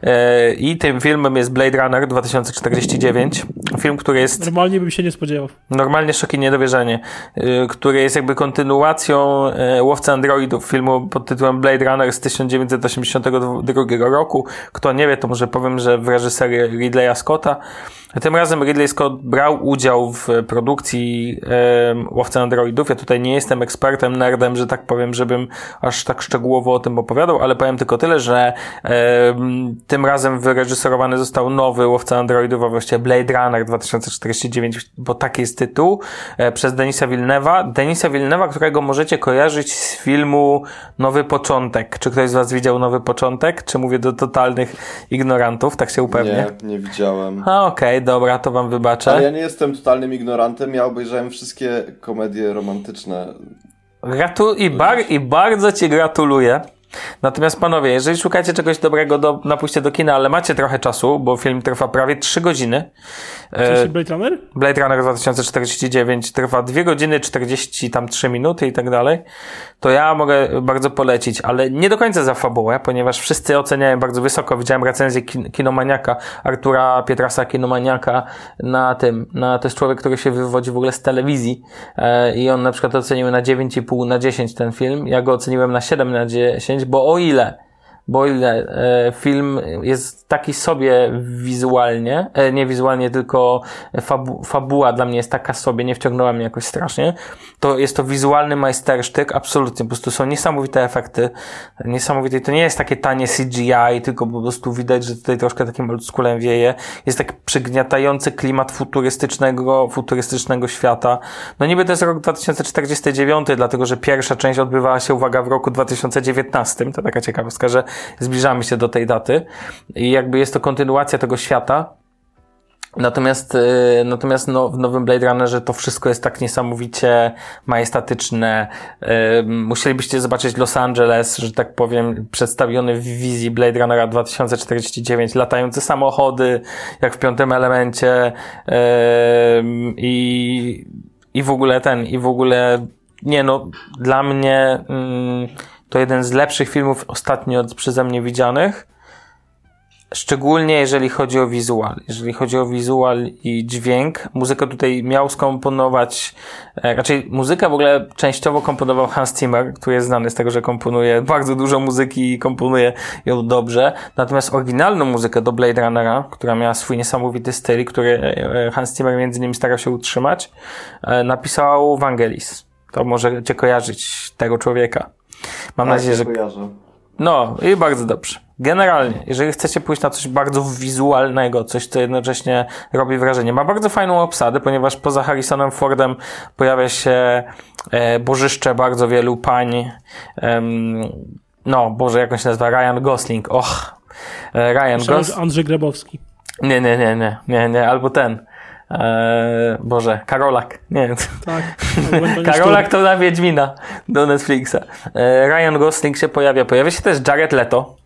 E, I tym filmem jest Blade Runner 2049. Film, który jest... Normalnie bym się nie spodziewał. Normalnie szok i niedowierzanie. E, który jest jakby kontynuacją Łowcy Androidów, filmu pod tytułem Blade Runner z 1982 roku. Kto nie wie, to może powiem, że w reżyserii Ridleya Scotta. Tym razem Ridley Scott brał udział w produkcji e, Łowcy Androidów. Ja tutaj nie jestem ekspertem, nerdem, że tak powiem, żebym aż tak szczegółowo o tym opowiadał, ale powiem tylko tyle, że e, tym razem wyreżyserowany został nowy Łowca Androidów, właściwie Blade Runner 2049, bo taki jest tytuł, e, przez Denisa Villeneuve'a. Denisa Villeneuve'a, którego możecie kojarzyć z filmu Nowy Początek. Czy ktoś z Was widział Nowy Początek? Czy mówię do totalnych ignorantów? Tak się upewnię. Nie, nie widziałem. A, okej. Okay dobra, to wam wybaczę. Ale ja nie jestem totalnym ignorantem, ja obejrzałem wszystkie komedie romantyczne. Gratu i, bar i bardzo ci gratuluję. Natomiast panowie, jeżeli szukacie czegoś dobrego do, na pójście do kina, ale macie trochę czasu, bo film trwa prawie 3 godziny. E, Blade Runner? Blade Runner 2049 trwa 2 godziny 40 tam 3 minuty i tak dalej. To ja mogę bardzo polecić, ale nie do końca za fabułę, ponieważ wszyscy oceniają bardzo wysoko. Widziałem recenzję kin kinomaniaka, Artura Pietrasa Kinomaniaka na tym, na, to jest człowiek, który się wywodzi w ogóle z telewizji e, i on na przykład ocenił na 9,5 na 10 ten film. Ja go oceniłem na 7 na 10, bo o ile bo ile e, film jest taki sobie wizualnie, e, nie wizualnie, tylko fabu fabuła dla mnie jest taka sobie, nie wciągnęła mnie jakoś strasznie, to jest to wizualny majstersztyk, absolutnie, po prostu są niesamowite efekty, niesamowite, to nie jest takie tanie CGI, tylko po prostu widać, że tutaj troszkę takim oldschoolem wieje, jest tak przygniatający klimat futurystycznego, futurystycznego świata. No niby to jest rok 2049, dlatego, że pierwsza część odbywała się, uwaga, w roku 2019, to taka ciekawostka, że zbliżamy się do tej daty. I jakby jest to kontynuacja tego świata, Natomiast, y, natomiast no, w nowym Blade Runnerze to wszystko jest tak niesamowicie majestatyczne. Y, musielibyście zobaczyć Los Angeles, że tak powiem, przedstawiony w wizji Blade Runnera 2049, latające samochody, jak w piątym elemencie. Y, i, i w ogóle ten, i w ogóle nie no, dla mnie mm, to jeden z lepszych filmów ostatnio przeze mnie widzianych. Szczególnie jeżeli chodzi o wizual. Jeżeli chodzi o wizual i dźwięk, muzykę tutaj miał skomponować, e, raczej muzykę w ogóle częściowo komponował Hans Zimmer, który jest znany z tego, że komponuje bardzo dużo muzyki i komponuje ją dobrze. Natomiast oryginalną muzykę do Blade Runnera, która miała swój niesamowity styl, który e, Hans Zimmer między innymi starał się utrzymać, e, napisał Vangelis. To możecie kojarzyć tego człowieka. Mam tak, nadzieję, że. Kojarzę. No i bardzo dobrze. Generalnie, jeżeli chcecie pójść na coś bardzo wizualnego, coś, co jednocześnie robi wrażenie, ma bardzo fajną obsadę, ponieważ poza Harrisonem Fordem pojawia się e, bożyszcze bardzo wielu pań. no, Boże, jak on się nazywa? Ryan Gosling. Och, e, Ryan Gosling. Andrzej Grabowski. Nie, nie, nie, nie, nie, nie, albo ten. Eee, Boże, Karolak. Nie. Tak. [LAUGHS] Karolak to na Wiedźmina do Netflixa. Eee, Ryan Gosling się pojawia. Pojawia się też Jared Leto.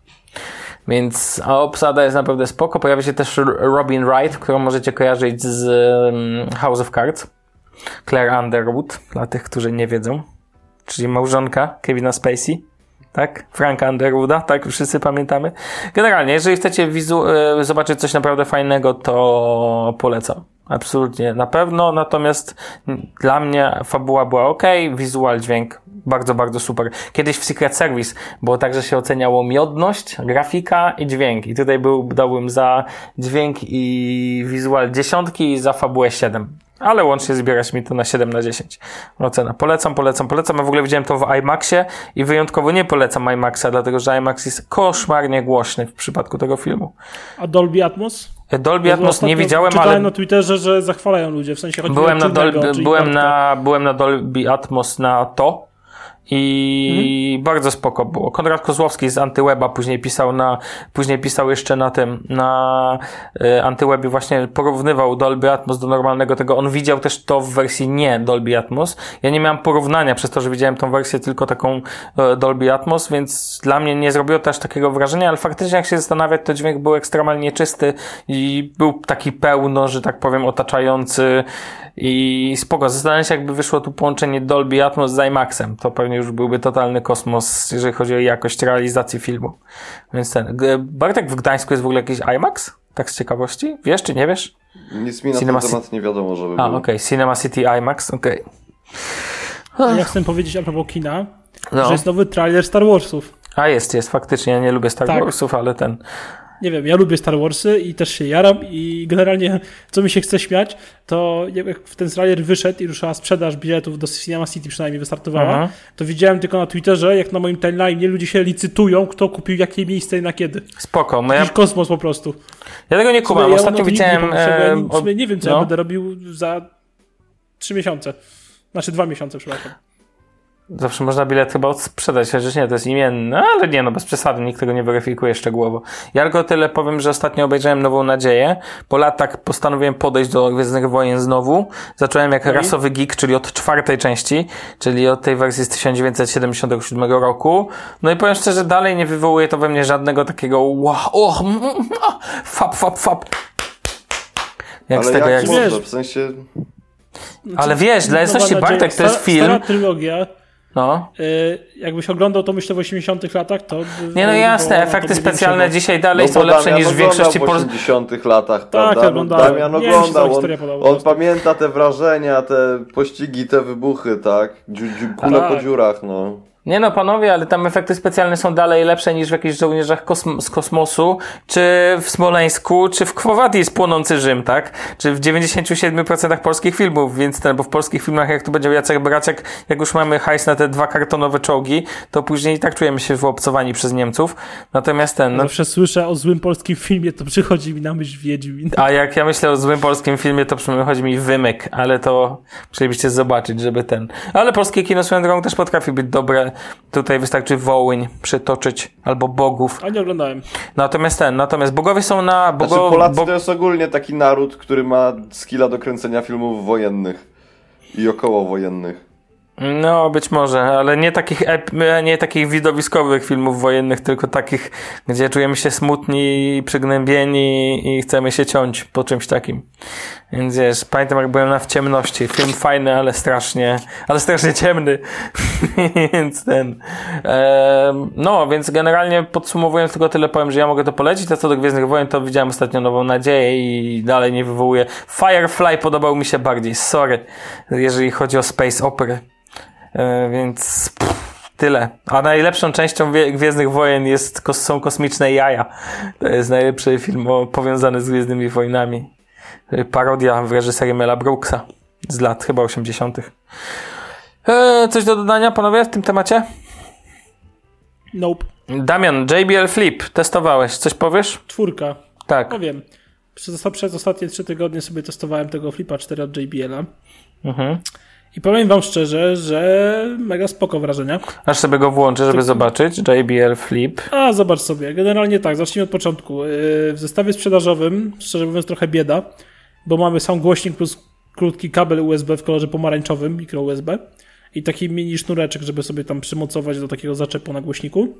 Więc a obsada jest naprawdę spoko. Pojawia się też Robin Wright, którą możecie kojarzyć z um, House of Cards. Claire Underwood, dla tych, którzy nie wiedzą. Czyli małżonka Kevina Spacey. Tak? Franka Underwooda, tak? Wszyscy pamiętamy. Generalnie, jeżeli chcecie wizu- e, zobaczyć coś naprawdę fajnego, to polecam. Absolutnie, na pewno. Natomiast dla mnie fabuła była ok, wizual, dźwięk bardzo, bardzo super. Kiedyś w Secret Service było tak, że się oceniało miodność, grafika i dźwięk. I tutaj był, dałbym za dźwięk i wizual dziesiątki i za fabułę 7. Ale łącznie zbierać mi to na 7 na 10. Ocena. Polecam, polecam, polecam. Ja w ogóle widziałem to w IMAXie i wyjątkowo nie polecam IMAXa, dlatego że IMAX jest koszmarnie głośny w przypadku tego filmu. A Dolby Atmos? Dolby Atmos nie widziałem, czytałem ale... na Twitterze, że zachwalają ludzie, w sensie chodzi byłem na, Dolby, byłem na Byłem na Dolby Atmos na to, i mhm. bardzo spoko było. Konrad Kozłowski z Antyweba później pisał na, później pisał jeszcze na tym, na y, Antywebie właśnie porównywał Dolby Atmos do normalnego tego. On widział też to w wersji nie Dolby Atmos. Ja nie miałem porównania przez to, że widziałem tą wersję tylko taką y, Dolby Atmos, więc dla mnie nie zrobiło też takiego wrażenia, ale faktycznie jak się zastanawiać, to dźwięk był ekstremalnie czysty i był taki pełno, że tak powiem, otaczający i spoko. Zastanawiam się, jakby wyszło tu połączenie Dolby Atmos z IMAXem. To pewnie już byłby totalny kosmos, jeżeli chodzi o jakość realizacji filmu. Więc ten. Bartek, w Gdańsku jest w ogóle jakiś IMAX? Tak z ciekawości? Wiesz czy nie wiesz? Nic mi na Cinema ten temat nie wiadomo, żeby A, okej. Okay. Cinema City IMAX, okej. Okay. Ja chcę powiedzieć a propos kina, no. że jest nowy trailer Star Warsów. A jest, jest, faktycznie. Ja nie lubię Star tak. Warsów, ale ten nie wiem, ja lubię Star Warsy i też się jaram i generalnie co mi się chce śmiać, to jak w ten trailer wyszedł i ruszała sprzedaż biletów do Cinema City przynajmniej wystartowała, Aha. to widziałem tylko na Twitterze, jak na moim timeline ludzie się licytują, kto kupił jakie miejsce i na kiedy. Spoko. No ja... kosmos po prostu. Ja tego nie kumam. Ostatnio ja widziałem... Nie, ja nie, nie wiem, co no. ja będę robił za trzy miesiące. Znaczy dwa miesiące, przepraszam. Zawsze można bilet chyba odsprzedać, chociaż nie, to jest imienny, ale nie, no bez przesady, nikt tego nie weryfikuje szczegółowo. Ja tylko tyle powiem, że ostatnio obejrzałem Nową Nadzieję. Po latach postanowiłem podejść do Gwiezdnych Wojen znowu. Zacząłem jak rasowy geek, czyli od czwartej części, czyli od tej wersji z 1977 roku. No i powiem szczerze, dalej nie wywołuje to we mnie żadnego takiego wow, oh, mm, mm, fap, fap, fap. Jak ale z tego, jak, jak wiesz, w sensie... Ale wiesz, dla jasności Bartek to jest film... Stara trylogia no. Y, jakbyś oglądał to myślę w 80 latach, to... Nie no jasne, efekty specjalne dzisiaj dalej no, są lepsze niż w większości w 80 latach, tak, prawda? Tak, oglądałem. Damian oglądał, on, on pamięta te wrażenia, te pościgi, te wybuchy, tak? Dziu, dziu, kule po dziurach, no. Nie no, panowie, ale tam efekty specjalne są dalej lepsze niż w jakichś żołnierzach kosm z kosmosu, czy w Smoleńsku, czy w Kwowadis płonący Rzym, tak? Czy w 97% polskich filmów, więc ten, bo w polskich filmach jak tu będzie Jacek Braciak, jak już mamy hajs na te dwa kartonowe czołgi, to później i tak czujemy się wyobcowani przez Niemców. Natomiast ten... No... Zawsze słyszę o złym polskim filmie, to przychodzi mi na myśl Wiedźmin. A jak ja myślę o złym polskim filmie, to przychodzi mi Wymyk, ale to musielibyście zobaczyć, żeby ten... Ale polskie kino swoją drogą też potrafi być dobre tutaj wystarczy wołyń przytoczyć albo bogów. A nie oglądałem. Natomiast ten, natomiast bogowie są na... Bogo, znaczy Polacy bo... to jest ogólnie taki naród, który ma skilla do kręcenia filmów wojennych i okołowojennych. No, być może, ale nie takich, nie takich widowiskowych filmów wojennych, tylko takich, gdzie czujemy się smutni przygnębieni i chcemy się ciąć po czymś takim. Więc wiesz, pamiętam jak byłem na w ciemności. Film fajny, ale strasznie, ale strasznie ciemny. [LAUGHS] więc ten. No, więc generalnie podsumowując tylko tyle powiem, że ja mogę to polecić, a co do Gwiezdnych Wojen to widziałem ostatnio Nową Nadzieję i dalej nie wywołuje. Firefly podobał mi się bardziej, sorry, jeżeli chodzi o Space Opera. E, więc pff, tyle. A najlepszą częścią Gwiezdnych Wojen jest, są kosmiczne jaja. To jest najlepszy film powiązany z Gwiezdnymi Wojnami. Parodia w reżyserii Mela Brooksa z lat chyba 80. E, coś do dodania, panowie, w tym temacie? Nope. Damian, JBL Flip, testowałeś, coś powiesz? Czwórka. Tak. Powiem. Przez, przez ostatnie trzy tygodnie sobie testowałem tego Flipa 4 od JBL-a. Mhm. I powiem wam szczerze, że mega spoko wrażenia. Aż sobie go włączę, żeby zobaczyć. JBL Flip. A, zobacz sobie. Generalnie tak, zacznijmy od początku. Yy, w zestawie sprzedażowym, szczerze mówiąc, trochę bieda, bo mamy sam głośnik plus krótki kabel USB w kolorze pomarańczowym, mikro USB i taki mini sznureczek, żeby sobie tam przymocować do takiego zaczepu na głośniku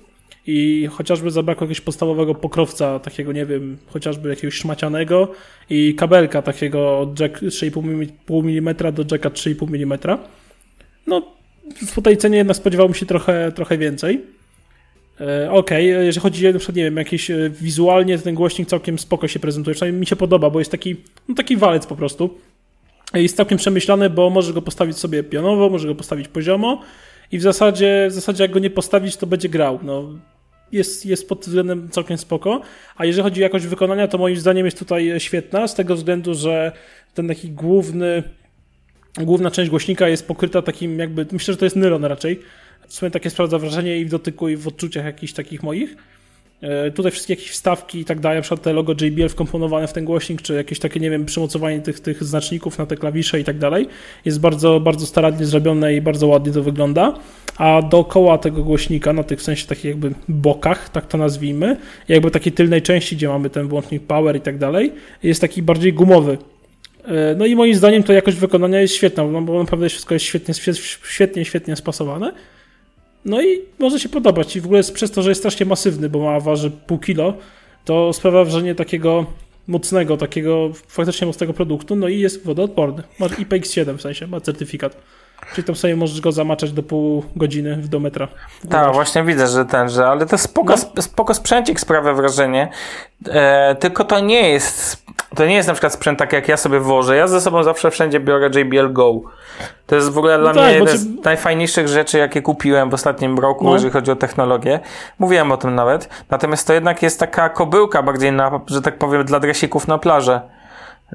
i chociażby zabrakło jakiegoś podstawowego pokrowca, takiego, nie wiem, chociażby jakiegoś szmacianego i kabelka takiego od jack 3,5 mm do jacka 3,5 mm. No, po tej cenie jednak spodziewałbym się trochę, trochę więcej. E, okej, okay. jeżeli chodzi na przykład, nie wiem, jakieś e, wizualnie ten głośnik całkiem spoko się prezentuje, przynajmniej mi się podoba, bo jest taki, no taki walec po prostu. Jest całkiem przemyślany, bo możesz go postawić sobie pionowo, możesz go postawić poziomo, i w zasadzie, w zasadzie jak go nie postawić, to będzie grał. No, jest, jest pod względem całkiem spoko. A jeżeli chodzi o jakość wykonania, to moim zdaniem jest tutaj świetna, z tego względu, że ten taki główny, główna część głośnika jest pokryta takim jakby, myślę, że to jest nylon raczej. Sumie takie sprawdza wrażenie i w dotyku, i w odczuciach jakichś takich moich. E, tutaj wszystkie jakieś wstawki i tak dalej, na przykład te logo JBL wkomponowane w ten głośnik, czy jakieś takie, nie wiem, przymocowanie tych, tych znaczników na te klawisze i tak dalej, jest bardzo, bardzo starannie zrobione i bardzo ładnie to wygląda. A dookoła tego głośnika, na tych w sensie takich jakby bokach, tak to nazwijmy, jakby takiej tylnej części, gdzie mamy ten włącznik power i tak dalej, jest taki bardziej gumowy. E, no i moim zdaniem to jakość wykonania jest świetna, no bo naprawdę wszystko jest świetnie, świetnie, świetnie spasowane. No i może się podobać. I w ogóle przez to, że jest strasznie masywny, bo ma waży pół kilo, to sprawia wrażenie takiego mocnego, takiego faktycznie mocnego produktu, no i jest wodoodporny. Ma IPX7 w sensie, ma certyfikat. Czyli tam sobie możesz go zamaczać do pół godziny w do metra. Tak, właśnie widzę, że ten, że, ale to spoko, no. spoko sprzęcik sprawia wrażenie. E, tylko to nie jest, to nie jest na przykład sprzęt tak jak ja sobie włożę. Ja ze sobą zawsze wszędzie biorę JBL Go. To jest w ogóle no dla tak, mnie jeden z najfajniejszych rzeczy, jakie kupiłem w ostatnim roku, no. jeżeli chodzi o technologię. Mówiłem o tym nawet. Natomiast to jednak jest taka kobyłka bardziej na, że tak powiem, dla dresików na plażę.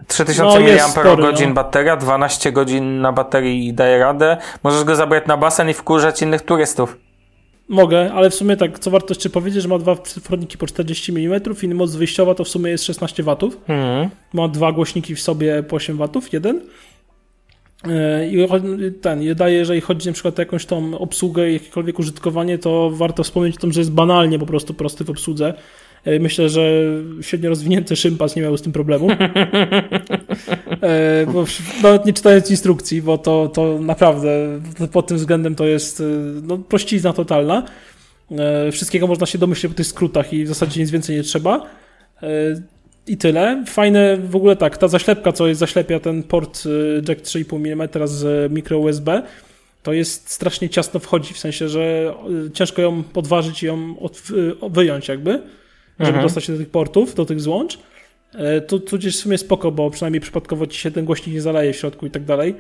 3000 no, mAh no. bateria, 12 godzin na baterii daje radę. Możesz go zabrać na basen i wkurzać innych turystów. Mogę, ale w sumie tak, co warto jeszcze powiedzieć, że ma dwa przewodniki po 40 mm i moc wyjściowa to w sumie jest 16 W. Mhm. Ma dwa głośniki w sobie po 8 W, jeden. E, I ten, daje, jeżeli chodzi na przykład o jakąś tą obsługę, jakiekolwiek użytkowanie, to warto wspomnieć o tym, że jest banalnie po prostu prosty w obsłudze. E, myślę, że średnio rozwinięty szympas nie miał z tym problemu. E, bo nawet nie czytając instrukcji, bo to, to naprawdę pod tym względem to jest no, prościzna totalna. Wszystkiego można się domyślić po tych skrótach i w zasadzie nic więcej nie trzeba. I tyle. Fajne w ogóle tak, ta zaślepka, co jest, zaślepia ten port jack 3,5 mm z mikro USB, to jest strasznie ciasno wchodzi, w sensie, że ciężko ją podważyć i ją wyjąć jakby, żeby mhm. dostać się do tych portów, do tych złącz. E, tu, tudzież w sumie spoko, bo przynajmniej przypadkowo ci się ten głośnik nie zaleje w środku i tak dalej.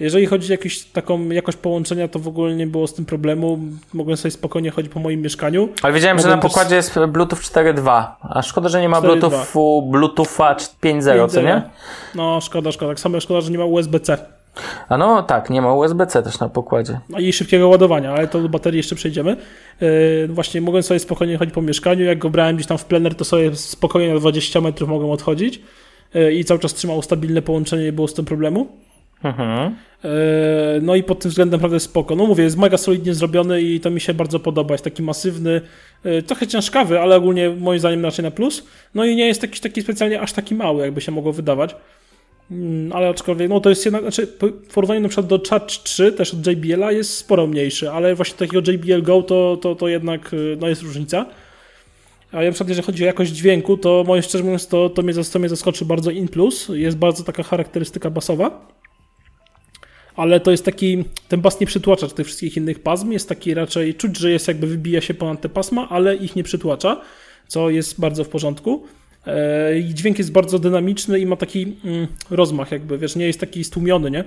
Jeżeli chodzi o jakąś taką jakość połączenia, to w ogóle nie było z tym problemu. Mogłem sobie spokojnie chodzić po moim mieszkaniu. Ale wiedziałem, Mogłem że na pokładzie jest Bluetooth 4.2, a szkoda, że nie ma Bluetoothu, Bluetootha 5.0, co nie? No, szkoda, szkoda. Tak samo szkoda, że nie ma USB-C. A no tak, nie ma USB-C też na pokładzie. No i szybkiego ładowania, ale to do baterii jeszcze przejdziemy. Yy, właśnie mogłem sobie spokojnie chodzić po mieszkaniu. Jak go brałem gdzieś tam w plener, to sobie spokojnie na 20 metrów mogłem odchodzić. Yy, I cały czas trzymał stabilne połączenie, nie było z tym problemu. Mhm. No i pod tym względem naprawdę spoko. No mówię, jest mega solidnie zrobiony i to mi się bardzo podoba. Jest taki masywny, trochę ciężkawy, ale ogólnie moim zdaniem raczej na plus. No i nie jest taki, taki specjalnie aż taki mały, jakby się mogło wydawać. Mm, ale aczkolwiek, no to jest jednak, znaczy w porównaniu na przykład do Charge 3, też od JBL-a jest sporo mniejszy, ale właśnie takiego JBL Go to, to, to jednak no jest różnica. A ja na przykład, jeżeli chodzi o jakość dźwięku, to moim szczerze mówiąc, to, to, mnie, to mnie zaskoczy bardzo in plus. Jest bardzo taka charakterystyka basowa. Ale to jest taki, ten bas nie przytłacza tych wszystkich innych pasm, jest taki raczej, czuć, że jest jakby wybija się ponad te pasma, ale ich nie przytłacza, co jest bardzo w porządku. E, I dźwięk jest bardzo dynamiczny i ma taki mm, rozmach jakby, wiesz, nie jest taki stłumiony, nie?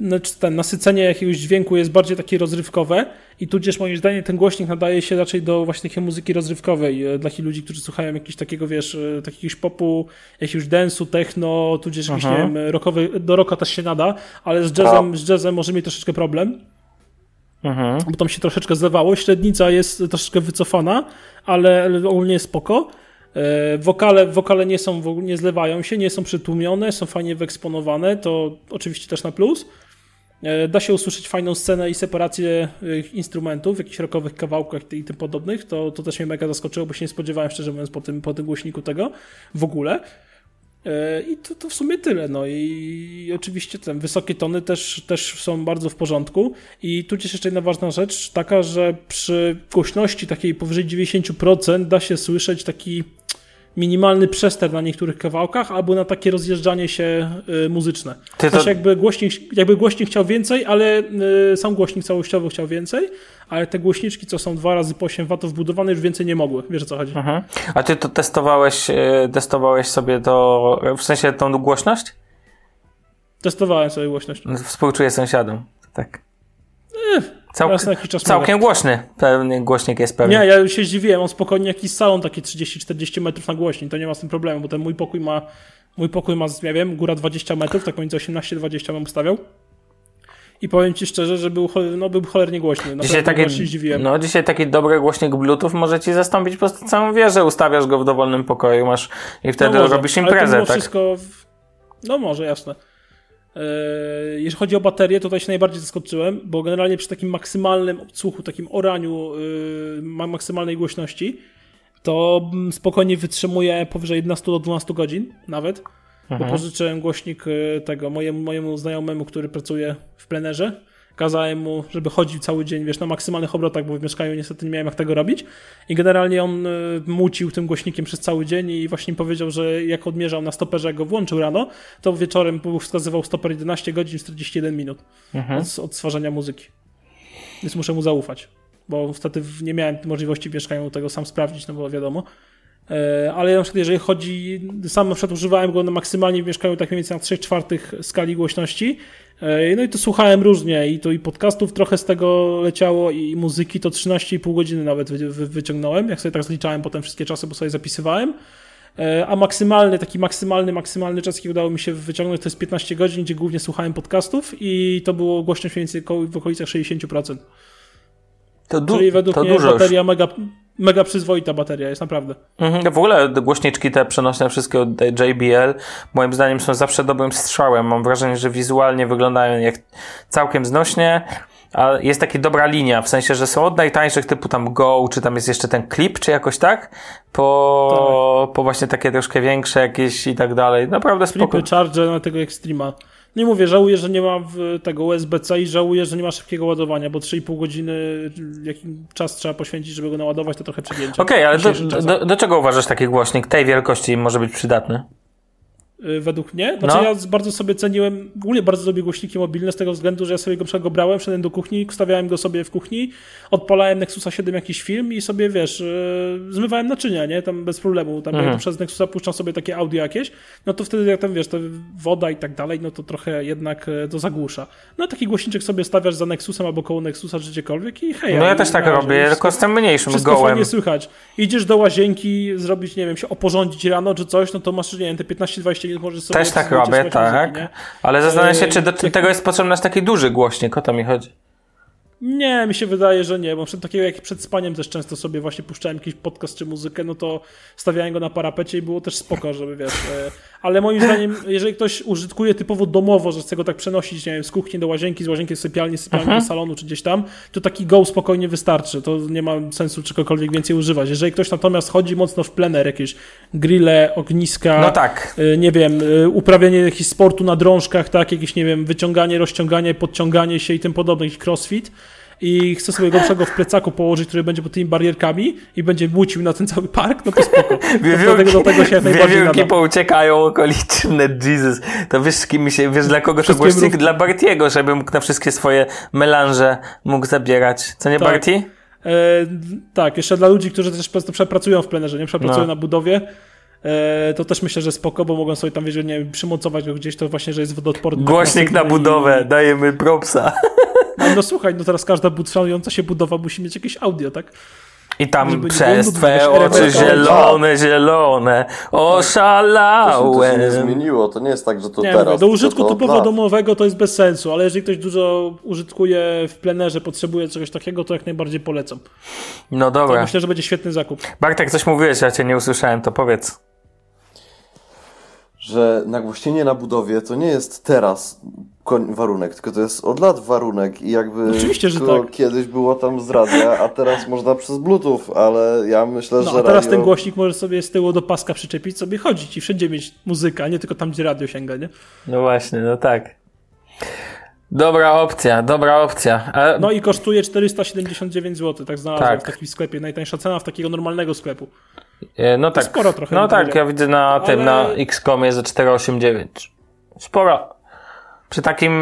Znaczy ten nasycenie jakiegoś dźwięku jest bardziej takie rozrywkowe i tudzież moim zdaniem ten głośnik nadaje się raczej do właśnie takiej muzyki rozrywkowej e, dla tych ludzi, którzy słuchają jakiegoś takiego, wiesz, e, takiego popu, jakiegoś dance'u, techno, tudzież jakiś, nie wiem, rockowy, do rocka też się nada, ale z jazzem, z jazzem może mieć troszeczkę problem. Mhm. Bo tam się troszeczkę zlewało. Średnica jest troszeczkę wycofana, ale ogólnie jest spoko. E, wokale, wokale nie są, nie zlewają się, nie są przytłumione, są fajnie wyeksponowane, to oczywiście też na plus. E, da się usłyszeć fajną scenę i separację e, instrumentów w jakichś rockowych kawałkach i tym podobnych. To, to też mnie mega zaskoczyło, bo się nie spodziewałem, szczerze mówiąc, po tym, po tym głośniku tego w ogóle. I to, to w sumie tyle. No i oczywiście te wysokie tony też, też są bardzo w porządku. I tu jeszcze jedna ważna rzecz, taka, że przy głośności takiej powyżej 90% da się słyszeć taki minimalny przester na niektórych kawałkach, albo na takie rozjeżdżanie się y, muzyczne. Ty to... jakby, głośnik, jakby głośnik chciał więcej, ale y, sam głośnik całościowo chciał więcej, ale te głośniczki, co są dwa razy po 8 W wbudowane, już więcej nie mogły. Wiesz o co chodzi? Mhm. A ty to testowałeś, y, testowałeś sobie to, w sensie tą głośność? Testowałem sobie głośność. Współczuję sąsiadom, tak. Ech. Cał... Całkiem głośny pewnie głośnik jest pewnie. Nie, ja się zdziwiłem, on spokojnie jakiś salon taki 30-40 metrów na głośnik, to nie ma z tym problemu, bo ten mój pokój ma, mój pokój ma, ja wiem, góra 20 metrów, tak między 18-20 bym ustawiał. I powiem Ci szczerze, że był, no, był cholernie głośny. Dzisiaj taki, się zdziwiłem. No, dzisiaj taki dobry głośnik Bluetooth może Ci zastąpić po prostu całą wieżę, ustawiasz go w dowolnym pokoju, masz i wtedy no robisz imprezę, tak? wszystko... W... No może, jasne. E, jeżeli chodzi o baterię, to tutaj się najbardziej zaskoczyłem, bo generalnie przy takim maksymalnym odsłuchu, takim oraniu e, maksymalnej głośności, to spokojnie wytrzymuje powyżej 11 do 12 godzin nawet, mhm. bo pożyczyłem głośnik e, tego mojemu, mojemu znajomemu, który pracuje w plenerze kazałem mu, żeby chodził cały dzień, wiesz, na maksymalnych obrotach, bo w mieszkaniu niestety nie miałem jak tego robić. I generalnie on y, mucił tym głośnikiem przez cały dzień i właśnie powiedział, że jak odmierzał na stoperze, jak go włączył rano, to wieczorem wskazywał stoper 11 godzin 41 minut mhm. od, od stwarzania muzyki. Więc muszę mu zaufać, bo niestety nie miałem możliwości w mieszkaniu tego sam sprawdzić, no bo wiadomo. E, ale na przykład jeżeli chodzi, sam na przykład używałem go na maksymalnie w mieszkaniu tak mniej więcej na 3 czwartych skali głośności E, no i to słuchałem różnie i to i podcastów trochę z tego leciało i muzyki to 13,5 godziny nawet wyciągnąłem, jak sobie tak zliczałem potem wszystkie czasy, bo sobie zapisywałem. E, a maksymalny, taki maksymalny, maksymalny czas, jaki udało mi się wyciągnąć, to jest 15 godzin, gdzie głównie słuchałem podcastów i to było głośność mniej więcej w okolicach 60%. To, du- Czyli według to mnie dużo bateria już. mega, mega przyzwoita bateria jest, naprawdę. Mhm, w ogóle głośniczki te przenośne wszystkie od JBL moim zdaniem są zawsze dobrym strzałem. Mam wrażenie, że wizualnie wyglądają jak całkiem znośnie, a jest taka dobra linia, w sensie, że są od najtańszych typu tam Go, czy tam jest jeszcze ten Clip, czy jakoś tak, po, tak. po właśnie takie troszkę większe jakieś i tak dalej. Naprawdę spoko. Flipy, Charger na tego Extrema. Nie mówię, żałuję, że nie ma tego USB-C i żałuję, że nie ma szybkiego ładowania, bo 3,5 godziny, jaki czas trzeba poświęcić, żeby go naładować, to trochę przegięcie. Okej, okay, ale do, do, do, czego uważasz taki głośnik tej wielkości może być przydatny? Y, według mnie. Znaczy no. ja bardzo sobie ceniłem, ogólnie bardzo lubię głośniki mobilne z tego względu, że ja sobie go, go brałem, szedłem do kuchni, stawiałem go sobie w kuchni, odpalałem Nexusa 7 jakiś film i sobie, wiesz, yy, zmywałem naczynia, nie? Tam bez problemu. Tam mhm. przez Nexusa puszczam sobie takie audio jakieś, no to wtedy jak tam, wiesz, to woda i tak dalej, no to trochę jednak y, to zagłusza. No taki głośniczek sobie stawiasz za Nexusem albo koło Nexusa czy gdziekolwiek i hej. No ja też tak robię, tylko z tym mniejszym wszystko gołem. nie słychać. Idziesz do łazienki, zrobić, nie wiem, się oporządzić rano czy coś, no to masz, nie wiem, te 15-20 możesz sobie też tak robię, tak. Muzyki, ale zastanawiam się, czy do tego jest potrzebny taki duży głośnik, o to mi chodzi. Nie, mi się wydaje, że nie, bo przed takiego jak przed spaniem też często sobie właśnie puszczałem jakiś podcast czy muzykę, no to stawiałem go na parapecie i było też spoko, żeby wiesz. E, ale moim [LAUGHS] zdaniem, jeżeli ktoś użytkuje typowo domowo, że chce go tak przenosić, nie wiem, z kuchni do łazienki, z łazienki do sypialni, z sypialni Aha. do salonu czy gdzieś tam, to taki go spokojnie wystarczy. To nie ma sensu czegokolwiek więcej używać. Jeżeli ktoś natomiast chodzi mocno w plener, jakieś grille, ogniska, no tak. E, nie wiem, e, uprawianie jakichś sportu na drążkach, tak, jakieś, nie wiem, wyciąganie, rozciąganie, podciąganie się i tym podobne, jakiś crossfit, i chce sobie gorszego w plecaku położyć, który będzie pod tymi barierkami i będzie mucił na ten cały park, no to spoko. [LAUGHS] Wiewiórki, do, tego, się Wiewiórki pouciekają okoliczne, Jesus. To wiesz, kim się, wiesz dla kogo to głośnik? Dla Bartiego, żeby mógł na wszystkie swoje melanże mógł zabierać. Co nie, tak. Barti? E, tak, jeszcze dla ludzi, którzy też pracują w plenerze, nie pracują no. na budowie, e, to też myślę, że spoko, bo mogą sobie tam, wiesz, nie przymocować go gdzieś, to właśnie, że jest wodoodporny. Głośnik na budowę, i... dajemy propsa. No, no słuchaj, no teraz każda budująca się budowa musi mieć jakieś audio, tak? I tam Żeby przez twoje oczy zielone, zielone, oszalałem. To, to się nie zmieniło, to nie jest tak, że to nie, teraz. Mówię, do użytku typowo domowego to jest bez sensu, ale jeżeli ktoś dużo użytkuje w plenerze, potrzebuje czegoś takiego, to jak najbardziej polecam. No dobra. To myślę, że będzie świetny zakup. Bartek, coś mówiłeś, ja cię nie usłyszałem, to powiedz że nagłośnienie na budowie to nie jest teraz warunek, tylko to jest od lat warunek i jakby Oczywiście, że tak. kiedyś było tam z radia, a teraz można przez bluetooth, ale ja myślę, no, że a teraz radio... ten głośnik może sobie z tyłu do paska przyczepić, sobie chodzić i wszędzie mieć muzykę, a nie tylko tam, gdzie radio sięga, nie? No właśnie, no tak. Dobra opcja, dobra opcja. A... No i kosztuje 479 zł, tak znalazłem tak. w takim sklepie. Najtańsza cena w takiego normalnego sklepu. E, no tak. Sporo trochę. No tak, ja widzę na tym, ale... na Xcomie za 489. Sporo. Przy takim,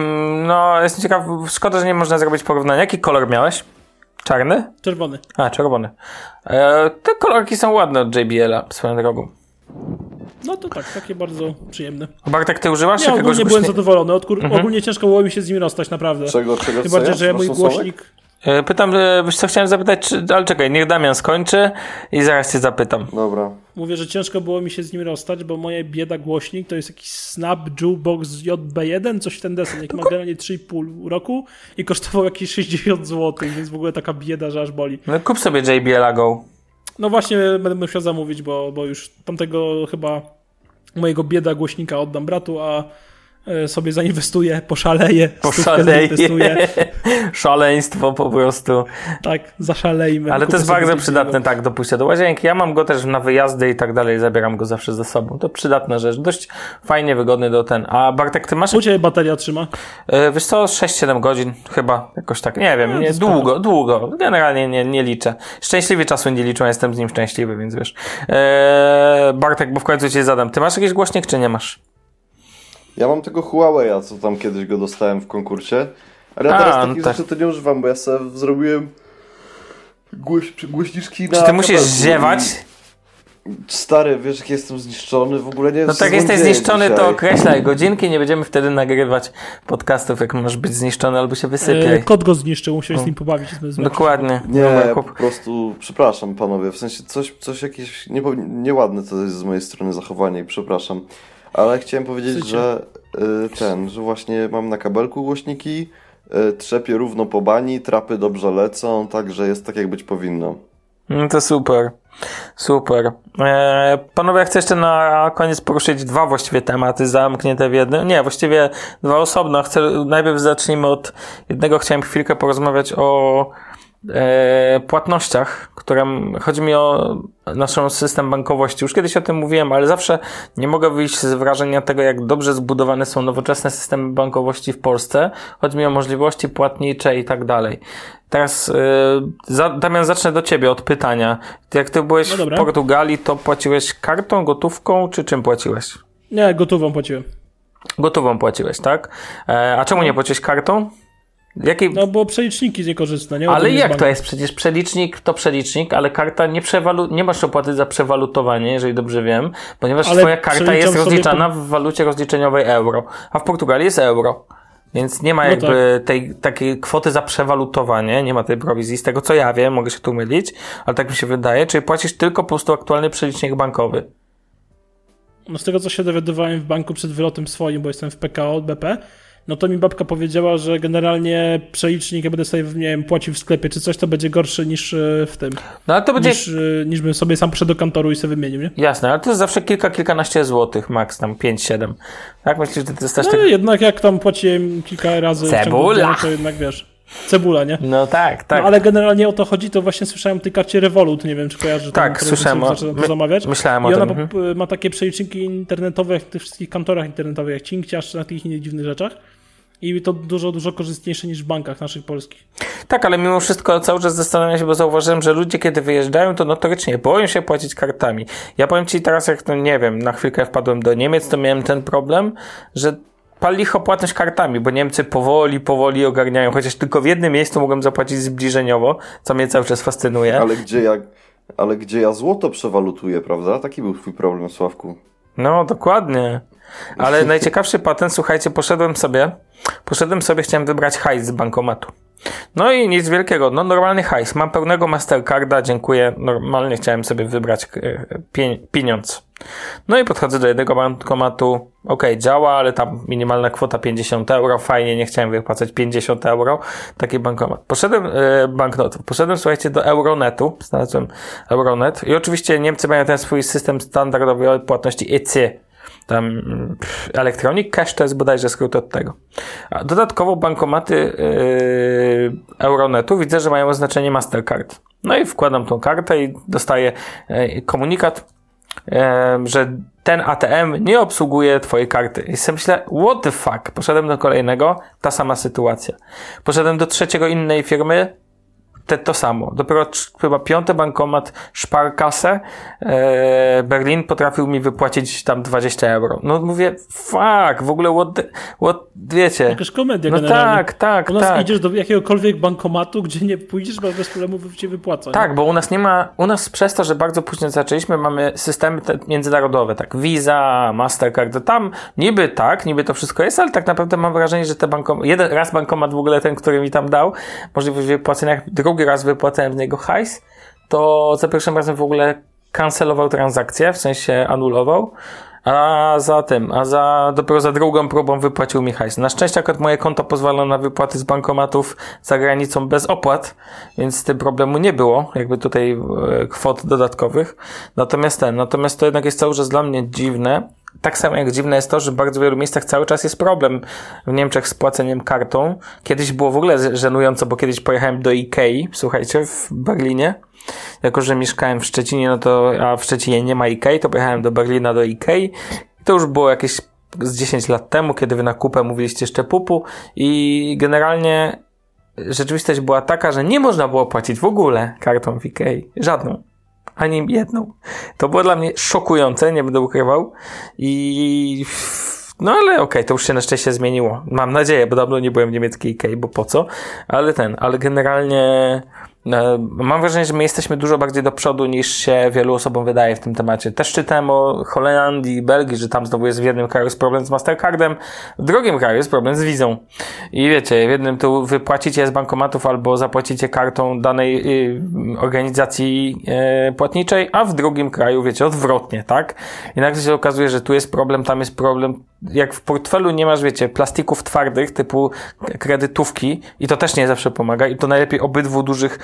no jestem ciekaw, szkoda, że nie można zrobić porównania. Jaki kolor miałeś? Czarny? Czerwony. A, czerwony. E, te kolorki są ładne od JBL-a, swoją drogą. No to tak, takie bardzo przyjemne. A Bartek, ty używasz ja jakiegoś... Nie, byłem zadowolony. Odkur- mhm. Ogólnie ciężko było mi się z nim rozstać, naprawdę. Czego, czego Tym bardziej, że mój głośnik... E, pytam, e, wiesz co, chciałem zapytać, czy, ale czekaj, niech Damian skończy i zaraz cię zapytam. Dobra. Mówię, że ciężko było mi się z nim rozstać, bo moje bieda głośnik to jest jakiś Snap Jukebox JB1, coś w ten desen, jak ma generalnie 3,5 roku i kosztował jakieś 60 zł, więc w ogóle taka bieda, że aż boli. No kup sobie JBL Go. No właśnie będę musiał zamówić, bo, bo już tamtego chyba mojego bieda głośnika oddam bratu, a sobie zainwestuje, poszaleje, poszaleje. [LAUGHS] Szaleństwo po prostu. Tak, zaszalejmy. Ale to jest bardzo przydatne, tak, do do łazienki. Ja mam go też na wyjazdy i tak dalej, zabieram go zawsze ze sobą. To przydatna rzecz, dość fajnie, wygodny do ten. A Bartek, ty masz... U Ciebie bateria trzyma? Yy, wiesz co, 6-7 godzin chyba, jakoś tak, nie wiem, nie, długo, długo. Generalnie nie, nie liczę. Szczęśliwie czasu nie liczę, jestem z nim szczęśliwy, więc wiesz. Yy, Bartek, bo w końcu Cię zadam. Ty masz jakiś głośnik, czy nie masz? Ja mam tego Huawei'a, co tam kiedyś go dostałem w konkursie. Ale ja teraz A, takich tak. rzeczy to nie używam, bo ja sobie zrobiłem głoś, głośniczki na... Czy ty musisz ziewać? Stary, wiesz jak jestem zniszczony, w ogóle nie No tak jesteś zniszczony, dzisiaj. to określaj godzinki, nie będziemy wtedy nagrywać podcastów, jak masz być zniszczony albo się wysypiaj. E, kot go zniszczył, musiałeś z nim pobawić. Dokładnie. Nie, po prostu, przepraszam panowie, w sensie coś, coś jakieś nie, nieładne to jest z mojej strony zachowanie i przepraszam. Ale chciałem powiedzieć, że y, ten, że właśnie mam na kabelku głośniki, y, trzepię równo po bani, trapy dobrze lecą, także jest tak jak być powinno. No to super. Super. Eee, panowie, chcę jeszcze na koniec poruszyć dwa właściwie tematy zamknięte w jednym. Nie, właściwie dwa osobno. Chcę, najpierw zacznijmy od jednego. Chciałem chwilkę porozmawiać o e, płatnościach, które chodzi mi o nasz system bankowości. Już kiedyś o tym mówiłem, ale zawsze nie mogę wyjść z wrażenia tego, jak dobrze zbudowane są nowoczesne systemy bankowości w Polsce. Chodzi mi o możliwości płatnicze i tak dalej. Teraz, yy, za, Damian, zacznę do ciebie od pytania. Jak ty byłeś no w Portugalii, to płaciłeś kartą, gotówką, czy czym płaciłeś? Nie, gotową płaciłem. Gotową płaciłeś, tak? E, a czemu nie płaciłeś kartą? Jakiej... No bo przeliczniki niekorzystne, nie? Ale jak to jest? Przecież przelicznik to przelicznik, ale karta nie przewalu... nie masz opłaty za przewalutowanie, jeżeli dobrze wiem, ponieważ ale twoja karta jest rozliczana po... w walucie rozliczeniowej euro, a w Portugalii jest euro. Więc nie ma no jakby tak. tej takiej kwoty za przewalutowanie, nie ma tej prowizji, z tego co ja wiem, mogę się tu mylić, ale tak mi się wydaje, czyli płacisz tylko po prostu aktualny przelicznik bankowy. No z tego co się dowiadywałem w banku przed wylotem swoim, bo jestem w PKO BP, no to mi babka powiedziała, że generalnie przelicznik, jak będę sobie, nie wiem, płacił w sklepie czy coś, to będzie gorszy niż e, w tym. No ale to będzie... Niż, e, niż bym sobie sam poszedł do kantoru i sobie wymienił, nie? Jasne, ale to jest zawsze kilka, kilkanaście złotych, max tam 5-7. Tak? Myślisz, że jest też no, tak... jednak jak tam płaciłem kilka razy Cebula. w ciągu to jednak wiesz... Cebula, nie? No tak, tak. No, ale generalnie o to chodzi, to właśnie słyszałem o tej karcie Revolut, nie wiem czy kojarzy. Tak, słyszałem. O, to zamawiać. Myślałem I o tym. I ona mhm. ma takie przeliczniki internetowe w tych wszystkich kantorach internetowych, jak Cinkciarz, czy na tych innych dziwnych rzeczach. I to dużo, dużo korzystniejsze niż w bankach naszych polskich. Tak, ale mimo wszystko cały czas zastanawiam się, bo zauważyłem, że ludzie kiedy wyjeżdżają, to notorycznie boją się płacić kartami. Ja powiem Ci teraz, jak to nie wiem, na chwilkę wpadłem do Niemiec, to miałem ten problem, że pal licho płatność kartami, bo Niemcy powoli, powoli ogarniają, chociaż tylko w jednym miejscu mogłem zapłacić zbliżeniowo, co mnie cały czas fascynuje. Ale gdzie ja, ale gdzie ja złoto przewalutuję, prawda? Taki był twój problem, Sławku. No, dokładnie. Ale najciekawszy patent, słuchajcie, poszedłem sobie, poszedłem sobie, chciałem wybrać hajs z bankomatu. No i nic wielkiego, no normalny hajs. Mam pełnego Mastercarda, dziękuję. Normalnie chciałem sobie wybrać e, pieniądz. No i podchodzę do jednego bankomatu. Ok, działa, ale tam minimalna kwota 50 euro. Fajnie, nie chciałem wypłacać 50 euro. Taki bankomat. Poszedłem, e, banknotów. Poszedłem, słuchajcie, do Euronetu. Znalazłem Euronet. I oczywiście Niemcy mają ten swój system standardowy płatności EC tam mm, Electronic Cash to jest bodajże skrót od tego. A dodatkowo bankomaty yy, Euronetu widzę, że mają oznaczenie Mastercard. No i wkładam tą kartę i dostaję yy, komunikat, yy, że ten ATM nie obsługuje twojej karty. I sobie myślę, what the fuck? Poszedłem do kolejnego, ta sama sytuacja. Poszedłem do trzeciego innej firmy, te, to samo. Dopiero chyba piąty bankomat Sparkasse e, Berlin potrafił mi wypłacić tam 20 euro. No mówię, fuck, w ogóle what, the, what wiecie. Jakaś komedia no generalnie. tak, tak, U nas tak. idziesz do jakiegokolwiek bankomatu, gdzie nie pójdziesz, bo bez problemu cię wypłacą. Tak, nie? bo u nas nie ma, u nas przez to, że bardzo późno zaczęliśmy, mamy systemy międzynarodowe, tak, Visa, Mastercard, tam niby tak, niby to wszystko jest, ale tak naprawdę mam wrażenie, że te bankomaty, jeden raz bankomat w ogóle ten, który mi tam dał możliwość wypłacenia, drugi drugi raz wypłacałem z niego hajs, to za pierwszym razem w ogóle kancelował transakcję, w sensie anulował, a za tym, a za, dopiero za drugą próbą wypłacił mi hajs. Na szczęście akurat moje konto pozwala na wypłaty z bankomatów za granicą bez opłat, więc z tym problemu nie było, jakby tutaj e, kwot dodatkowych. Natomiast ten, natomiast to jednak jest cały czas dla mnie dziwne, tak samo jak dziwne jest to, że w bardzo wielu miejscach cały czas jest problem w Niemczech z płaceniem kartą. Kiedyś było w ogóle żenująco, bo kiedyś pojechałem do Ikei, słuchajcie, w Berlinie. Jako, że mieszkałem w Szczecinie, no to, a w Szczecinie nie ma Ikei, to pojechałem do Berlina do Ikei. To już było jakieś z 10 lat temu, kiedy wy na kupę mówiliście jeszcze pupu i generalnie rzeczywistość była taka, że nie można było płacić w ogóle kartą w Ikei. Żadną ani jedną. To było dla mnie szokujące, nie będę ukrywał. I no ale okej, okay, to już się na szczęście zmieniło. Mam nadzieję, bo dawno nie byłem w niemieckiej bo po co? Ale ten, ale generalnie mam wrażenie, że my jesteśmy dużo bardziej do przodu niż się wielu osobom wydaje w tym temacie. Też czytałem o Holandii Belgii, że tam znowu jest w jednym kraju jest problem z Mastercardem, w drugim kraju jest problem z wizą. I wiecie, w jednym tu wypłacicie z bankomatów albo zapłacicie kartą danej y, organizacji y, płatniczej, a w drugim kraju, wiecie, odwrotnie, tak? I nagle się okazuje, że tu jest problem, tam jest problem. Jak w portfelu nie masz, wiecie, plastików twardych typu kredytówki i to też nie zawsze pomaga i to najlepiej obydwu dużych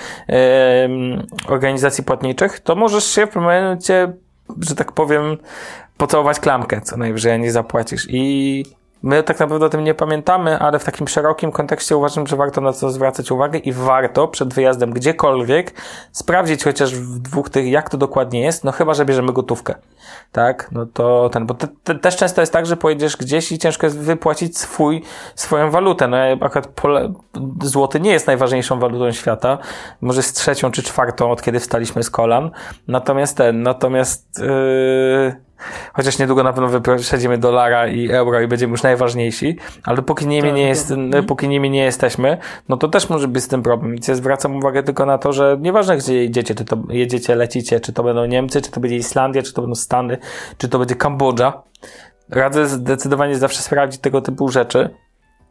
organizacji płatniczych, to możesz się w pewnym momencie, że tak powiem, pocałować klamkę, co najwyżej nie zapłacisz. I My tak naprawdę o tym nie pamiętamy, ale w takim szerokim kontekście uważam, że warto na to zwracać uwagę i warto przed wyjazdem gdziekolwiek sprawdzić chociaż w dwóch tych, jak to dokładnie jest, no chyba, że bierzemy gotówkę. Tak? No to ten, bo te, te, też często jest tak, że pojedziesz gdzieś i ciężko jest wypłacić swój, swoją walutę. No akurat pole, złoty nie jest najważniejszą walutą świata, może jest trzecią czy czwartą od kiedy wstaliśmy z kolan. Natomiast ten, natomiast yy, Chociaż niedługo na pewno wyprzedzimy dolara i euro i będziemy już najważniejsi, ale póki nimi, tak, nie, jest, mhm. póki nimi nie jesteśmy, no to też może być z tym problem. I ja zwracam uwagę tylko na to, że nieważne gdzie jedziecie, czy to jedziecie, lecicie, czy to będą Niemcy, czy to będzie Islandia, czy to będą Stany, czy to będzie Kambodża. Radzę zdecydowanie zawsze sprawdzić tego typu rzeczy,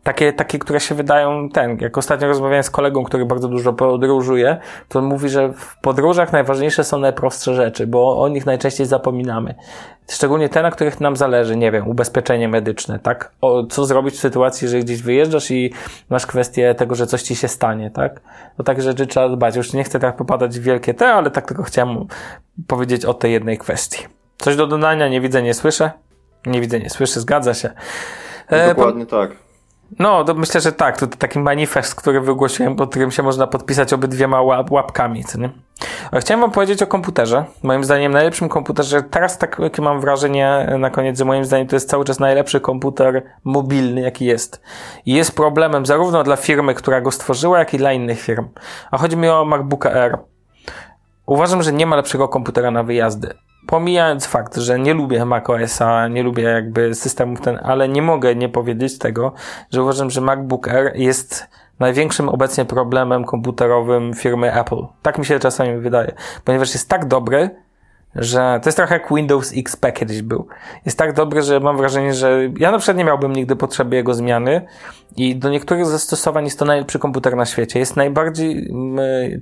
takie, takie, które się wydają ten, jak ostatnio rozmawiałem z kolegą, który bardzo dużo podróżuje, to on mówi, że w podróżach najważniejsze są najprostsze rzeczy, bo o nich najczęściej zapominamy. Szczególnie te, na których nam zależy, nie wiem, ubezpieczenie medyczne, tak? O, co zrobić w sytuacji, że gdzieś wyjeżdżasz i masz kwestię tego, że coś ci się stanie, tak? To takie rzeczy trzeba dbać. Już nie chcę tak popadać w wielkie te, ale tak tylko chciałem powiedzieć o tej jednej kwestii. Coś do dodania? Nie widzę, nie słyszę? Nie widzę, nie słyszę, zgadza się. E, Dokładnie tak. No, myślę, że tak. To taki manifest, który wygłosiłem, pod którym się można podpisać obydwiema łap łapkami, co nie? Chciałem wam powiedzieć o komputerze. Moim zdaniem najlepszym komputerze, teraz takie mam wrażenie na koniec, że moim zdaniem to jest cały czas najlepszy komputer mobilny, jaki jest. I jest problemem zarówno dla firmy, która go stworzyła, jak i dla innych firm. A chodzi mi o MacBooka Air. Uważam, że nie ma lepszego komputera na wyjazdy. Pomijając fakt, że nie lubię macOSa, nie lubię jakby systemów ten, ale nie mogę nie powiedzieć tego, że uważam, że MacBook Air jest największym obecnie problemem komputerowym firmy Apple. Tak mi się czasami wydaje, ponieważ jest tak dobry, że to jest trochę jak Windows XP kiedyś był. Jest tak dobry, że mam wrażenie, że ja na przykład nie miałbym nigdy potrzeby jego zmiany i do niektórych zastosowań jest to najlepszy komputer na świecie. Jest najbardziej,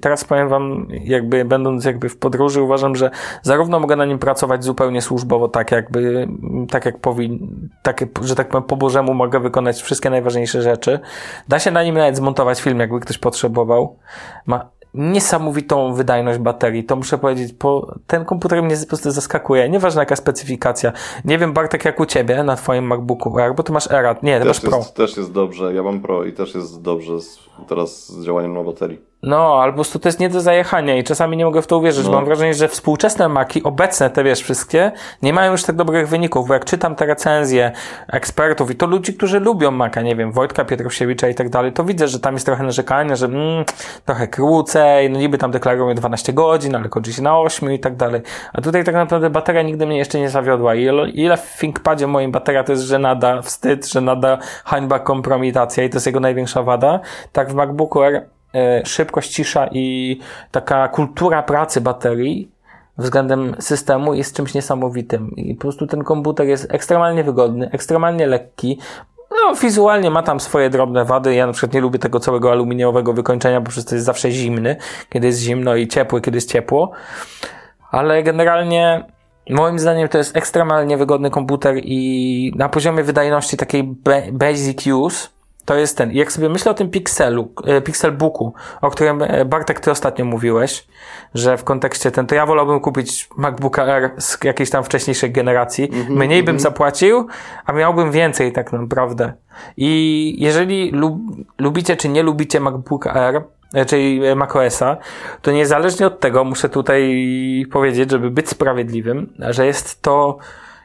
teraz powiem wam, jakby będąc jakby w podróży, uważam, że zarówno mogę na nim pracować zupełnie służbowo, tak jakby, tak jak powin, tak, że tak powiem po Bożemu mogę wykonać wszystkie najważniejsze rzeczy. Da się na nim nawet zmontować film, jakby ktoś potrzebował. Ma niesamowitą wydajność baterii. To muszę powiedzieć, po, ten komputer mnie po prostu zaskakuje. Nieważna jaka specyfikacja. Nie wiem, Bartek, jak u ciebie na twoim MacBooku Air, bo ty masz Era. Nie, też masz jest, Pro. Też jest dobrze. Ja mam Pro i też jest dobrze z, teraz z działaniem na baterii. No, albo po prostu to jest nie do zajechania i czasami nie mogę w to uwierzyć. No. Mam wrażenie, że współczesne Maki, obecne te wiesz wszystkie, nie mają już tak dobrych wyników, bo jak czytam te recenzje ekspertów i to ludzi, którzy lubią Maka, nie wiem, Wojtka Pietrosiewicza i tak dalej, to widzę, że tam jest trochę narzekania, że mm, trochę krócej, no niby tam deklarują 12 godzin, ale kończy się na 8 i tak dalej. A tutaj tak naprawdę bateria nigdy mnie jeszcze nie zawiodła. I ile, ile w ThinkPadzie moim bateria to jest żenada, wstyd, żenada, hańba, kompromitacja i to jest jego największa wada. Tak w MacBooku Air szybkość, cisza i taka kultura pracy baterii względem systemu jest czymś niesamowitym. I po prostu ten komputer jest ekstremalnie wygodny, ekstremalnie lekki. No, wizualnie ma tam swoje drobne wady. Ja na przykład nie lubię tego całego aluminiowego wykończenia, bo przez to jest zawsze zimny, kiedy jest zimno i ciepły, kiedy jest ciepło. Ale generalnie Moim zdaniem to jest ekstremalnie wygodny komputer i na poziomie wydajności takiej basic use to jest ten. Jak sobie myślę o tym Pixelu, e, Pixelbooku, o którym e, Bartek ty ostatnio mówiłeś, że w kontekście ten, to ja wolałbym kupić MacBooka Air z jakiejś tam wcześniejszej generacji. Mm -hmm, Mniej mm -hmm. bym mhm. zapłacił, a miałbym więcej tak naprawdę. I jeżeli lub, lubicie czy nie lubicie MacBooka Air, e, czyli macOSa, to niezależnie od tego muszę tutaj powiedzieć, żeby być sprawiedliwym, że jest to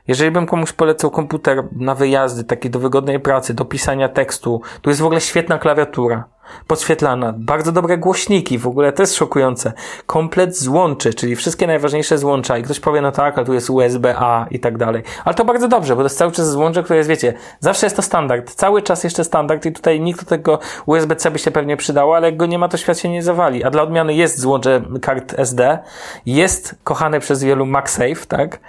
jeżeli bym komuś polecał komputer na wyjazdy, taki do wygodnej pracy, do pisania tekstu, tu jest w ogóle świetna klawiatura podświetlana, bardzo dobre głośniki, w ogóle to jest szokujące. Komplet złączy, czyli wszystkie najważniejsze złącza i ktoś powie, no tak, ale tu jest USB-A i tak dalej. Ale to bardzo dobrze, bo to jest cały czas złącze, które jest, wiecie, zawsze jest to standard, cały czas jeszcze standard i tutaj nikt do tego USB-C by się pewnie przydało, ale jak go nie ma, to świat się nie zawali. A dla odmiany jest złącze kart SD, jest kochane przez wielu MagSafe, tak?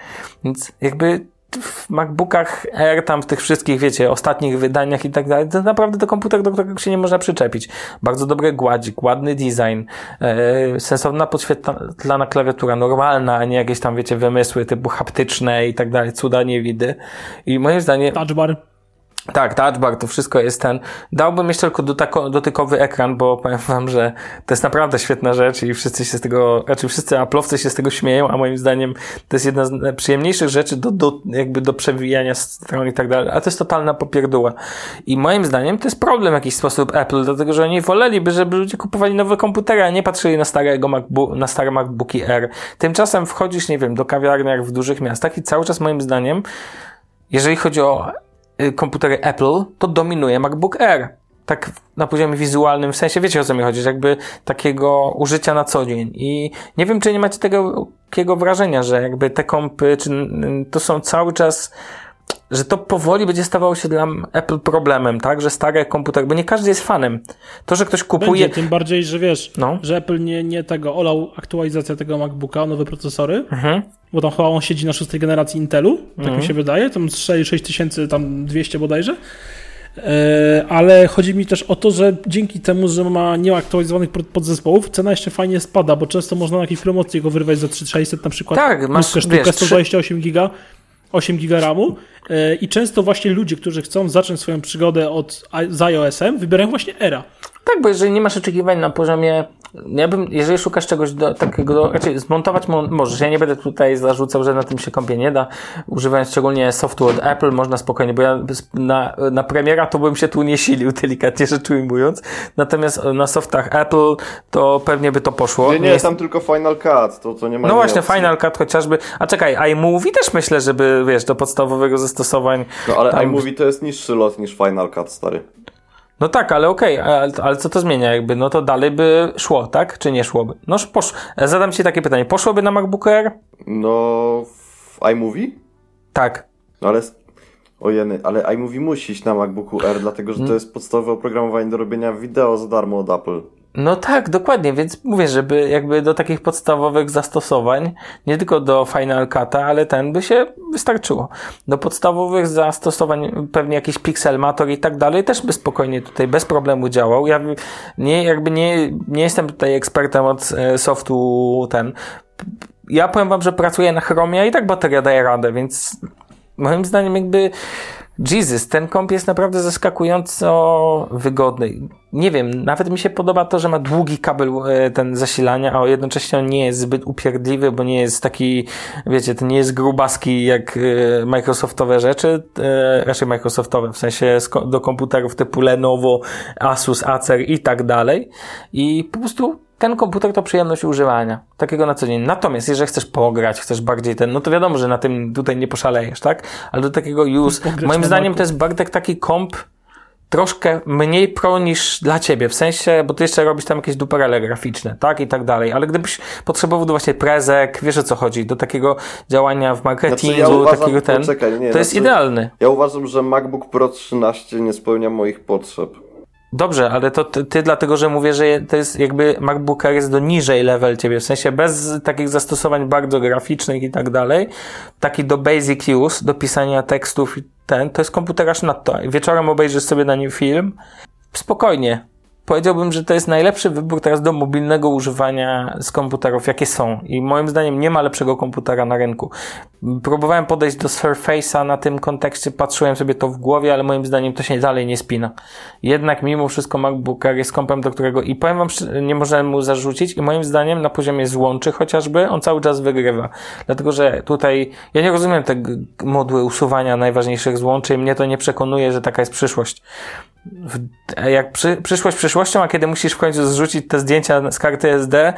Więc jakby w MacBookach Air, tam w tych wszystkich, wiecie, ostatnich wydaniach i tak dalej, to naprawdę to komputer, do którego się nie można przyczepić. Bardzo dobry gładzik, ładny design, e, sensowna podświetlana klawiatura, normalna, a nie jakieś tam, wiecie, wymysły typu haptyczne i tak dalej, cuda nie widy. I moim zdaniem... Touch bar. Tak, touchbar, to wszystko jest ten. Dałbym jeszcze tylko dotykowy ekran, bo powiem wam, że to jest naprawdę świetna rzecz i wszyscy się z tego, znaczy wszyscy aplowcy się z tego śmieją, a moim zdaniem to jest jedna z przyjemniejszych rzeczy do, do jakby do przewijania stron i tak dalej, a to jest totalna popierdóła. I moim zdaniem to jest problem w jakiś sposób Apple, dlatego że oni woleliby, żeby ludzie kupowali nowe komputery, a nie patrzyli na starego MacBook, na stare MacBooki Air. Tymczasem wchodzisz, nie wiem, do kawiarni w dużych miastach i cały czas moim zdaniem, jeżeli chodzi o komputery Apple, to dominuje MacBook Air. Tak na poziomie wizualnym, w sensie wiecie o co mi chodzi, jakby takiego użycia na co dzień. I nie wiem, czy nie macie tego takiego wrażenia, że jakby te kompy, czy to są cały czas że to powoli będzie stawało się dla Apple problemem, tak? Że stare komputery, bo nie każdy jest fanem. To, że ktoś kupuje... Będzie, tym bardziej, że wiesz, no. że Apple nie, nie tego olał aktualizację tego MacBooka, nowe procesory, mhm. bo tam chyba on siedzi na szóstej generacji Intelu, tak mhm. mi się wydaje, tam 6200 tam 200 bodajże. E, ale chodzi mi też o to, że dzięki temu, że ma nieaktualizowanych podzespołów, cena jeszcze fajnie spada, bo często można na jakiejś promocji go wyrwać za 3600 na przykład. Tak, masz sztukę 128 giga. 8 giga RAMu e, i często właśnie ludzie, którzy chcą zacząć swoją przygodę od, z iOS-em, wybierają właśnie Era. Tak, bo jeżeli nie masz oczekiwań na poziomie ja bym, jeżeli szukasz czegoś do, takiego, do, raczej zmontować możesz. Ja nie będę tutaj zarzucał, że na tym się kąpie nie da. Używając szczególnie softu od Apple można spokojnie, bo ja na, na premiera to bym się tu nie silił, [LAUGHS] delikatnie rzecz ujmując. Natomiast na softach Apple to pewnie by to poszło. Nie, nie, tam tylko Final Cut, to, to nie ma No właśnie, opcji. Final Cut chociażby. A czekaj, iMovie też myślę, żeby, wiesz, do podstawowego zastosowań. No ale tam... iMovie to jest niższy lot niż Final Cut, stary. No tak, ale okej, okay, ale, ale, co to zmienia jakby? No to dalej by szło, tak? Czy nie szłoby? No posz... Zadam Ci takie pytanie. Poszłoby na MacBook Air? No w iMovie? Tak. No ale Ojeny, ale iMovie musi iść na MacBooku Air, dlatego że to jest podstawowe oprogramowanie do robienia wideo za darmo od Apple. No tak, dokładnie, więc mówię, żeby jakby do takich podstawowych zastosowań, nie tylko do Final Cut'a, ale ten by się wystarczyło. Do podstawowych zastosowań pewnie jakiś Pixelmator i tak dalej też by spokojnie tutaj bez problemu działał. Ja nie, jakby nie, nie jestem tutaj ekspertem od e, softu ten. Ja powiem wam, że pracuję na Chromie i tak bateria daje radę, więc moim zdaniem jakby Jesus, ten komp jest naprawdę zaskakująco wygodny. Nie wiem, nawet mi się podoba to, że ma długi kabel e, ten zasilania, a jednocześnie on nie jest zbyt upierdliwy, bo nie jest taki, wiecie, to nie jest grubaski jak e, Microsoftowe rzeczy, e, raczej Microsoftowe, w sensie do komputerów typu Lenovo, Asus, Acer i tak dalej. I po prostu ten komputer to przyjemność używania. Takiego na co dzień. Natomiast, jeżeli chcesz pograć, chcesz bardziej ten, no to wiadomo, że na tym tutaj nie poszalejesz, tak? Ale do takiego use, moim zdaniem to jest Bartek taki komp troszkę mniej pro niż dla ciebie, w sensie, bo ty jeszcze robisz tam jakieś duperele graficzne, tak? I tak dalej. Ale gdybyś potrzebował do właśnie prezek, wiesz o co chodzi, do takiego działania w marketingu, znaczy ja uważam, takiego ten, poczekaj, nie, to znaczy, jest idealny. Ja uważam, że MacBook Pro 13 nie spełnia moich potrzeb. Dobrze, ale to ty, ty, dlatego, że mówię, że to jest jakby MacBook Air jest do niżej level ciebie, w sensie bez takich zastosowań bardzo graficznych i tak dalej, taki do basic use, do pisania tekstów i ten, to jest komputer aż nadto. Wieczorem obejrzysz sobie na nim film, spokojnie, powiedziałbym, że to jest najlepszy wybór teraz do mobilnego używania z komputerów, jakie są. I moim zdaniem nie ma lepszego komputera na rynku. Próbowałem podejść do Surface'a na tym kontekście, patrzyłem sobie to w głowie, ale moim zdaniem to się dalej nie spina. Jednak mimo wszystko MacBook Air jest kompem, do którego i powiem wam, nie możemy mu zarzucić i moim zdaniem na poziomie złączy chociażby on cały czas wygrywa. Dlatego, że tutaj ja nie rozumiem te moduły usuwania najważniejszych złączy i mnie to nie przekonuje, że taka jest przyszłość jak przy, przyszłość przyszłością, a kiedy musisz w końcu zrzucić te zdjęcia z karty SD,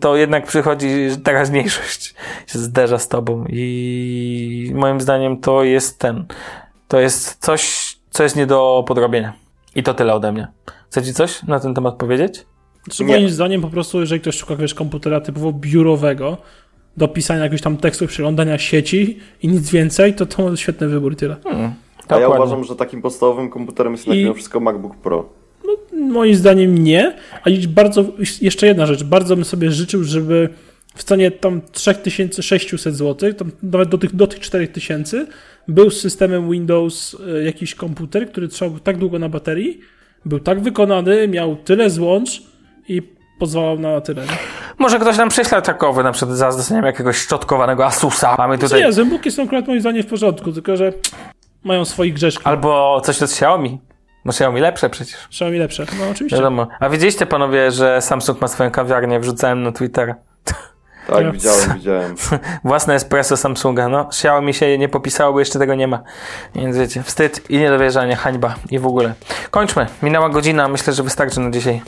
to jednak przychodzi teraźniejszość, [LAUGHS] się zderza z tobą i moim zdaniem to jest ten, to jest coś, co jest nie do podrobienia. I to tyle ode mnie. Chcecie coś na ten temat powiedzieć? Znaczy, moim zdaniem po prostu, jeżeli ktoś szuka jakiegoś komputera typowo biurowego, do pisania jakichś tam tekstów, przeglądania sieci i nic więcej, to to świetny wybór tyle. Hmm. A ja uważam, że takim podstawowym komputerem jest jednak mimo wszystko MacBook Pro. No, moim zdaniem nie. A bardzo, jeszcze jedna rzecz. Bardzo bym sobie życzył, żeby w cenie tam 3600 zł, tam nawet do tych, do tych 4000, był z systemem Windows e, jakiś komputer, który trzymał tak długo na baterii, był tak wykonany, miał tyle złącz i pozwalał na tyle. Nie? Może ktoś nam prześle takowy, na przykład za zdeceniem jakiegoś szczotkowanego Asusa. Mamy tutaj... Nie, zębuki są akurat moim zdaniem w porządku, tylko że mają swoich grzeszków. Albo coś od Xiaomi. No Xiaomi lepsze przecież. Xiaomi lepsze, no oczywiście. Wiadomo. A widzieliście panowie, że Samsung ma swoją kawiarnię? Wrzucałem na Twitter. [LAUGHS] Tak, widziałem, widziałem. [LAUGHS] Własne espresso Samsunga. No, Xiaomi się nie popisało, bo jeszcze tego nie ma. Więc wiecie, wstyd i niedowierzanie, hańba i w ogóle. Kończmy. Minęła godzina, myślę, że wystarczy na dzisiaj.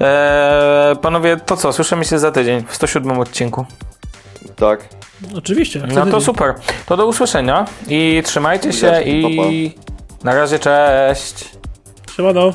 Eee, panowie, to co? Słyszymy się za tydzień w 107 odcinku. Tak. Oczywiście. No to super. To do usłyszenia i trzymajcie się i na razie cześć. Siemano.